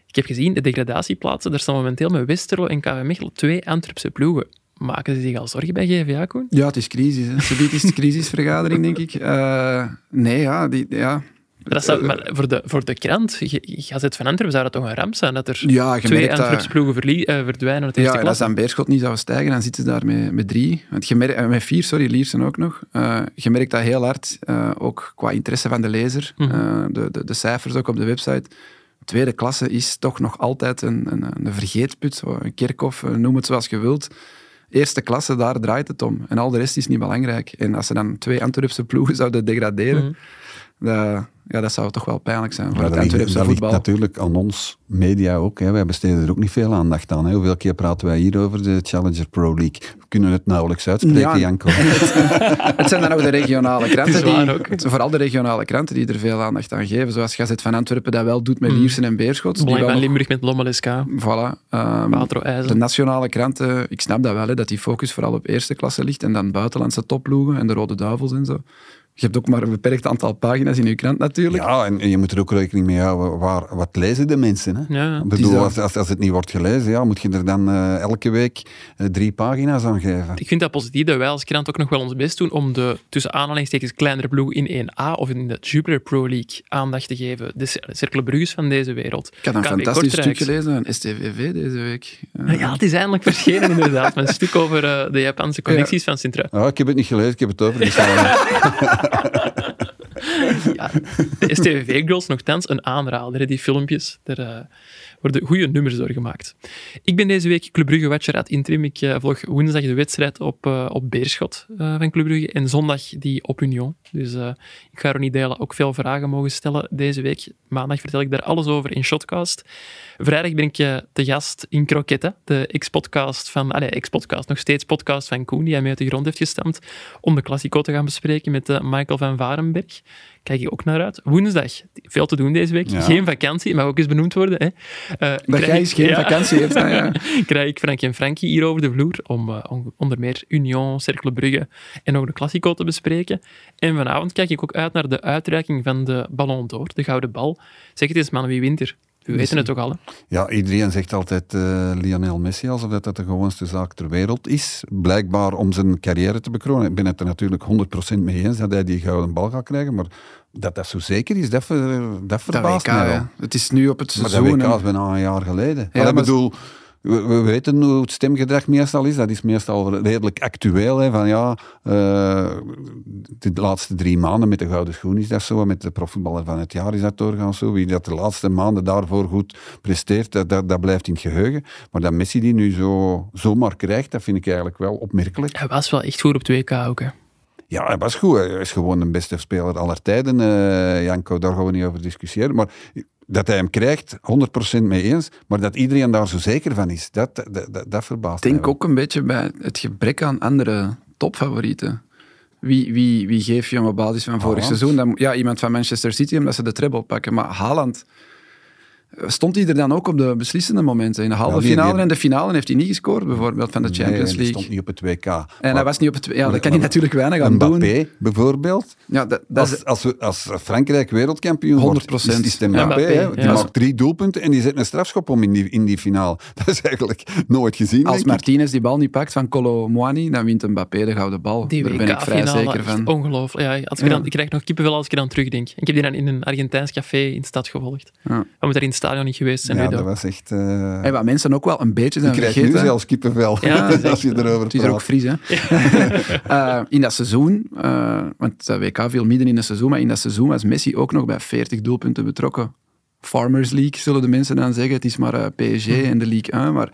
Ik heb gezien, de degradatieplaatsen, daar staan momenteel met Westerlo en KV Mechelen twee Antwerpse ploegen. Maken ze zich al zorgen bij GVA, Koen? Ja, het is crisis. Hè. Subiet is het crisisvergadering, denk ik. Eh, nee, ja, die, ja. Dat zou, maar voor de, voor de krant, Gazet van Antwerpen, zou dat toch een ramp zijn dat er Ja, twee dat- Antwerpse ploegen eh, verdwijnen uit de Ja, als klasse? dan Beerschot niet zou stijgen, dan zitten ze daar met, met drie. Want je merkt, eh, met vier, sorry, Liersen ook nog. Je merkt dat heel hard, ook qua interesse van de lezer. Mhm. De, de, de cijfers ook op de website. Tweede klasse is toch nog altijd een, een, een vergeetput, een kerkhof, eh, noem het zoals je wilt. Eerste klasse, daar draait het om. En al de rest is niet belangrijk. En als ze dan twee Antwerpse ploegen zouden degraderen, Mhm. Dat, ja, dat zou toch wel pijnlijk zijn voor Maar het Antwerpse voetbal. natuurlijk aan ons, media ook. Hè. Wij besteden er ook niet veel aandacht aan. Hè. Hoeveel keer praten wij hier over de Challenger Pro League? We kunnen het nauwelijks uitspreken, Ja. Janko. Het zijn dan ook de regionale kranten, die, vooral de regionale kranten die er veel aandacht aan geven. Zoals Gazet van Antwerpen dat wel doet met Mm. Liersen en Beerschot. Die Belang wel van Limburg met Lommel SK, Voilà. ehm, Patro de nationale kranten, ik snap dat wel, hè, dat die focus vooral op eerste klasse ligt en dan buitenlandse topploegen en de Rode Duivels en zo. Je hebt ook maar een beperkt aantal pagina's in je krant natuurlijk. Ja, en en je moet er ook rekening mee houden. Waar, wat lezen de mensen? Hè? Ja, Ik is bedoel, als, als, als het niet wordt gelezen, ja, moet je er dan eh, elke week eh, drie pagina's aan geven. Ik vind dat positief dat wij als krant ook nog wel ons best doen om de tussen aanhalingstekens kleinere ploegen in 1A of in de Jupiler Pro League aandacht te geven. De Cer- Cercle van deze wereld. Ik had een KV fantastisch Kortrijk. stuk gelezen van STVV deze week. Ah Ja, het is eindelijk verschenen inderdaad. Met een stuk over eh, de Japanse connecties van Sintra. Ja, ik heb het niet gelezen, ik heb het overgeslagen. Ja, de STVV-girls nogthans een aanrader, die filmpjes. Eh, worden goede nummers door gemaakt. Ik ben deze week Club Brugge Watcher interim. Ik eh, volg woensdag de wedstrijd op, eh, op Beerschot eh, van Club Brugge en zondag die op Union. Dus ik ga Ronnie Delen ook veel vragen mogen stellen deze week. Maandag vertel ik daar alles over in Shotcast. Vrijdag ben ik te gast in Croquette, de ex-podcast van... Allee, ex-podcast, nog steeds podcast van Koen, die hij mee uit de grond heeft gestampt, om de Classico te gaan bespreken met Michael van Varenberg. Kijk ik ook naar uit. Woensdag, veel te doen deze week. Ja. Geen vakantie, mag ook eens benoemd worden. Hè. Eh, Dat jij eens geen ja. vakantie heeft. nou ja. krijg ik Frank en Frankie hier over de vloer om eh, on- onder meer Union, Cercle Brugge en ook de Classico te bespreken. En vanavond kijk ik ook uit naar de uitreiking van de Ballon d'Or, de Gouden Bal. Zeg het eens, man, wie wint er? We weten het toch al, hè? Ja, iedereen zegt altijd eh, Lionel Messi alsof dat, dat de gewoonste zaak ter wereld is. Blijkbaar om zijn carrière te bekronen. Ik ben het er natuurlijk 100% mee eens dat hij die gouden bal gaat krijgen. Maar dat dat zo zeker is, dat, ver- dat Dat verbaast WK, mij wel. Het is nu op het Maar dat seizoen. WK en- is bijna een jaar geleden. Ja, maar- bedoel, we, we weten hoe het stemgedrag meestal is. Dat is meestal redelijk actueel. Hè, van ja, eh, de laatste drie maanden met de Gouden Schoen is dat zo. Met de profvoetballer van het jaar is dat doorgaans zo. Wie dat de laatste maanden daarvoor goed presteert, dat, dat, dat blijft in het geheugen. Maar dat Messi die nu zo, zomaar krijgt, dat vind ik eigenlijk wel opmerkelijk. Hij was wel echt goed op 2K ook, hè? Ja, hij was goed. Hij is gewoon de beste speler aller tijden. eh, Janko, daar gaan we niet over discussiëren. Maar dat hij hem krijgt, 100% mee eens. Maar dat iedereen daar zo zeker van is, dat, dat, dat, dat verbaast Ik denk ook een beetje bij het gebrek aan andere topfavorieten. Wie, wie, wie geef je hem op basis van vorig Haaland. seizoen? Dan, ja, iemand van Manchester City, omdat ze de treble pakken. Maar Haaland, stond hij er dan ook op de beslissende momenten? In de halve Ja, finale en de finale heeft hij niet gescoord, bijvoorbeeld, van de Nee, Champions die League. stond niet op het WK. En Maar hij was niet op het... Ja, daar kan hij natuurlijk weinig aan doen. Mbappé, bijvoorbeeld. Ja, dat, dat is, Als, als, we, als Frankrijk wereldkampioen wordt, 100%. is, is het Mbappé. Ja, Mbappé, hè. Die ja. maakt drie doelpunten en die zet een strafschop om in die, in die finale. Dat is eigenlijk nooit gezien, als. Martinez die bal niet pakt van Colo Muani, dan wint Mbappé de gouden bal. Die Daar ben ik vrij WK-finale, zeker van. ongelooflijk. Ja, als ik, Ja. dan, ik krijg nog kippenvel als ik er dan terugdenk. Ik heb die dan in een Argentijns café in de stad gevolgd. Ja. We moeten er stadion niet geweest zijn. Ja, weet je dat was echt... eh En wat mensen ook wel een beetje ik zijn krijg nu vergeten... zelfs kippenvel Ja, als je erover Het is er ook fris, hè? Eh, in dat seizoen, eh, want dat WK viel midden in het seizoen, maar in dat seizoen was Messi ook nog bij 40 doelpunten betrokken. Farmers League, zullen de mensen dan zeggen. Het is maar PSG en de League 1, maar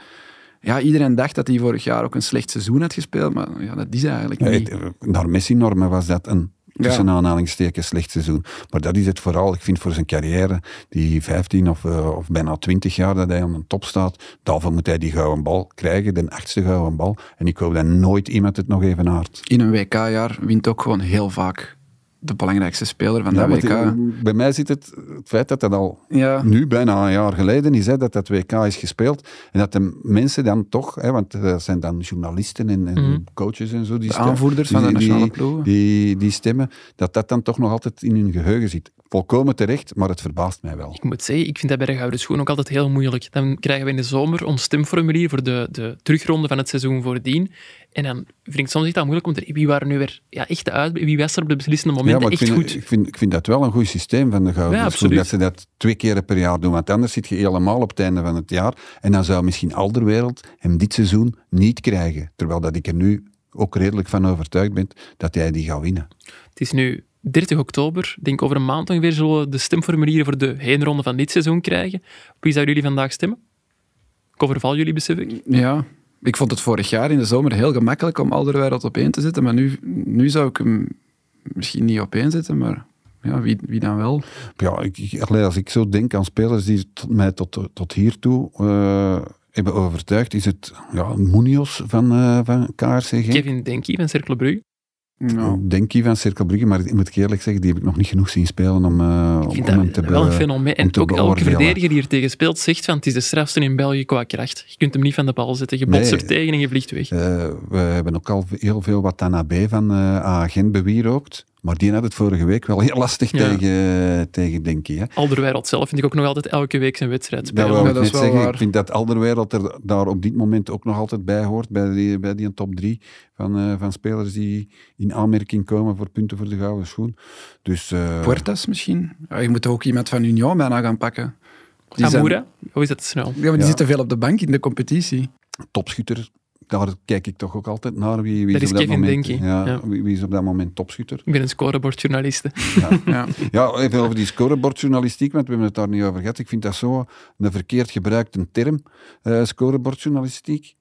ja, iedereen dacht dat hij vorig jaar ook een slecht seizoen had gespeeld, maar ja, dat is eigenlijk niet. Naar Messi-normen was dat een tussen aanhalingstekens slecht seizoen. Maar dat is het vooral. Ik vind voor zijn carrière, die 15 of, eh, of bijna 20 jaar dat hij aan de top staat, daarvoor moet hij die gouden bal krijgen, de achtste gouden bal. En ik hoop dat nooit iemand het nog even haart. In een WK-jaar wint ook gewoon heel vaak de belangrijkste speler van dat WK. bij mij zit het, het feit dat dat al Ja. nu bijna een jaar geleden is, hè, dat dat WK is gespeeld. En dat de mensen dan toch, hè, want dat zijn dan journalisten en, en Mhm. coaches en zo, die De stemmen- aanvoerders die- van de nationale ploegen. Die, die stemmen, dat dat dan toch nog altijd in hun geheugen zit. Volkomen terecht, maar het verbaast mij wel. Ik moet zeggen, ik vind dat bij de Gouden Schoen ook altijd heel moeilijk. Dan krijgen we in de zomer ons stemformulier voor de, de terugronde van het seizoen voordien. En dan vind ik soms echt al moeilijk om te wie waren nu weer ja, echt de uit, wie was er op de beslissende momenten maar ik echt vind, goed. Ik vind, ik vind dat wel een goed systeem van de Gouden Ja, Schoen. Dat ze dat twee keer per jaar doen. Want anders zit je helemaal op het einde van het jaar. En dan zou misschien Alderwereld hem dit seizoen niet krijgen. Terwijl dat ik er nu ook redelijk van overtuigd ben dat hij die gaat winnen. Het is nu 30 oktober. Ik denk over een maand ongeveer zullen we de stemformulieren voor de heenronde van dit seizoen krijgen. Op wie zouden jullie vandaag stemmen? Ik overval jullie, besef ik. Ja, ik vond het vorig jaar in de zomer heel gemakkelijk om Alderweireld op één te zetten, maar nu, nu zou ik hem misschien niet op één zetten, maar ja, wie, wie dan wel? Ja, ik, als ik zo denk aan spelers die tot, mij tot, tot hiertoe eh, hebben overtuigd, is het ja, Munoz van, eh, van KRC Genk. Kevin Denkie van Cercle Brugge. Nou, Denkie van Cirkel Brugge, maar ik moet ik eerlijk zeggen, die heb ik nog niet genoeg zien spelen om, eh, Ik om hem te wel een be- fenomeen. om En ook elke verdediger die er tegen speelt zegt van het is de strafste in België qua kracht. Je kunt hem niet van de bal zetten. Je botst Nee. er tegen en je vliegt weg. Eh, we hebben ook al heel veel wat Tanabe van eh Agent bewierookt. Maar die had het vorige week wel heel lastig Ja. tegen, tegen Denkie. Hè. Alderweireld zelf vind ik ook nog altijd elke week zijn wedstrijd Dat spelen. Ja, ik dat is net wel zeggen. waar. Ik vind dat Alderwereld er daar op dit moment ook nog altijd bij hoort. Bij die, bij die top drie van, eh, van spelers die in aanmerking komen voor punten voor de gouden schoen. Dus, eh, Puertas misschien? Ja, je moet ook iemand van Union bijna gaan pakken. Die zijn- hoe is dat snel? ja, maar die Ja. zitten veel op de bank in de competitie. topschutter. Daar kijk ik toch ook altijd naar. Wie, wie Dat is op dat Kevin moment, Denkie, Ja, ja. Wie, wie is op dat moment topschutter? Ik ben een scorebordjournaliste. Ja. Ja, even over die scorebordjournalistiek, want we hebben het daar niet over gehad. Ik vind dat zo een verkeerd gebruikte term, eh scorebordjournalistiek.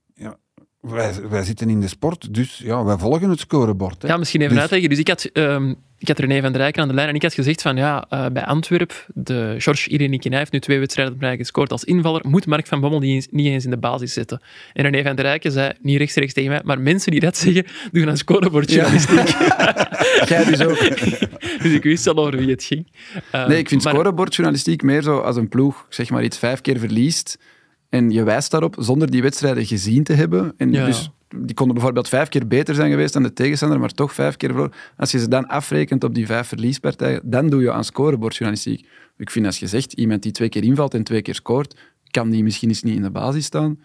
Ja, wij, wij zitten in de sport, dus ja, wij volgen het scorebord. Hè. Ja, misschien even Dus- uitleggen. Dus ik had, ehm, ik had René van der Rijken aan de lijn en ik had gezegd van ja, eh, bij Antwerp, de George Irenikina heeft nu twee wedstrijden op rij gescoord als invaller, moet Mark van Bommel die eens- niet eens in de basis zetten. En René van der Rijken zei, niet rechtstreeks tegen mij, maar mensen die dat zeggen, doen aan scorebordjournalistiek. Jij dus ook. dus ik wist al over wie het ging. Nee, ik vind maar- scorebordjournalistiek meer zo als een ploeg, zeg maar iets vijf keer verliest en je wijst daarop zonder die wedstrijden gezien te hebben. En Ja. dus die konden bijvoorbeeld vijf keer beter zijn geweest dan de tegenstander, maar toch vijf keer verloren. Als je ze dan afrekent op die vijf verliespartijen, dan doe je aan scorebordjournalistiek. Ik vind als je zegt, iemand die twee keer invalt en twee keer scoort, kan die misschien eens niet in de basis staan.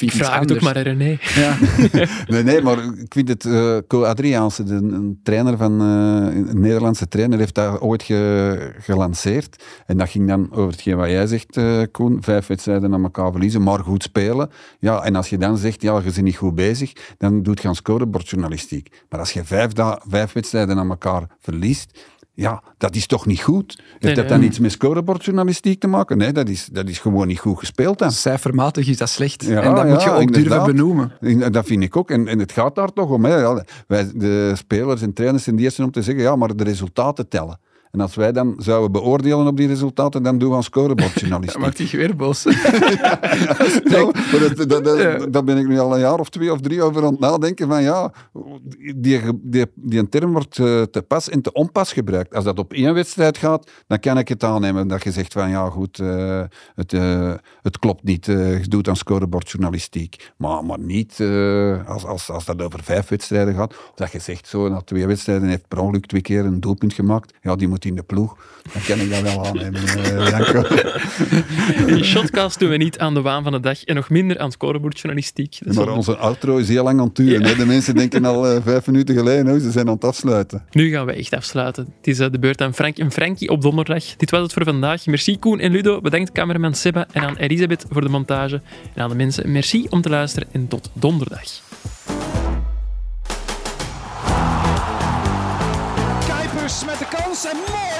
Ik vraag het ook maar René. Ja. nee, nee, maar ik vind het... Uh, Co Adriaanse, de, een trainer van... Uh, een Nederlandse trainer, heeft daar ooit ge, gelanceerd. En dat ging dan over hetgeen wat jij zegt, uh, Koen. Vijf wedstrijden aan elkaar verliezen, maar goed spelen. Ja, en als je dan zegt, ja, je bent niet goed bezig, dan doet je aan scorebordjournalistiek. Maar als je vijf, vijf wedstrijden aan elkaar verliest ja, dat is toch niet goed? Heeft dat dan iets met scorebordjournalistiek te maken? Nee, dat is, dat is gewoon niet goed gespeeld dan. Cijfermatig is dat slecht. Ja, en dat moet je ook durven benoemen. Dat vind ik ook. En, en het gaat daar toch om. Hè. Wij, de spelers en trainers zijn de eerste om te zeggen, ja, maar de resultaten tellen. En als wij dan zouden beoordelen op die resultaten, dan doen we aan scorebordjournalistiek. Maakt hij weer boos. ja, daar ben ik nu al een jaar of twee of drie over aan het nadenken van ja, die, die, die een term wordt eh, te pas en te onpas gebruikt. Als dat op één wedstrijd gaat, dan kan ik het aannemen dat je zegt van ja goed, uh, het, uh, het klopt niet, je doet aan scorebordjournalistiek. Maar, maar niet als, als, als dat over vijf wedstrijden gaat, dat je zegt zo, na twee wedstrijden heeft per ongeluk twee keer een doelpunt gemaakt, ja die moet in de ploeg. Dan kan ik dat wel aannemen, uh, In Shotcast doen we niet aan de waan van de dag en nog minder aan scorebordjournalistiek. Maar onze outro is heel lang aan het duren. De mensen denken al uh, vijf minuten geleden, oh, ze zijn aan het afsluiten. Nu gaan we echt afsluiten. Het is uh, de beurt aan Frank en Frankie op donderdag. Dit was het voor vandaag. Merci Koen en Ludo. Bedankt cameraman Seba en aan Elisabeth voor de montage. En aan de mensen, merci om te luisteren en tot donderdag. Met de kans en mooi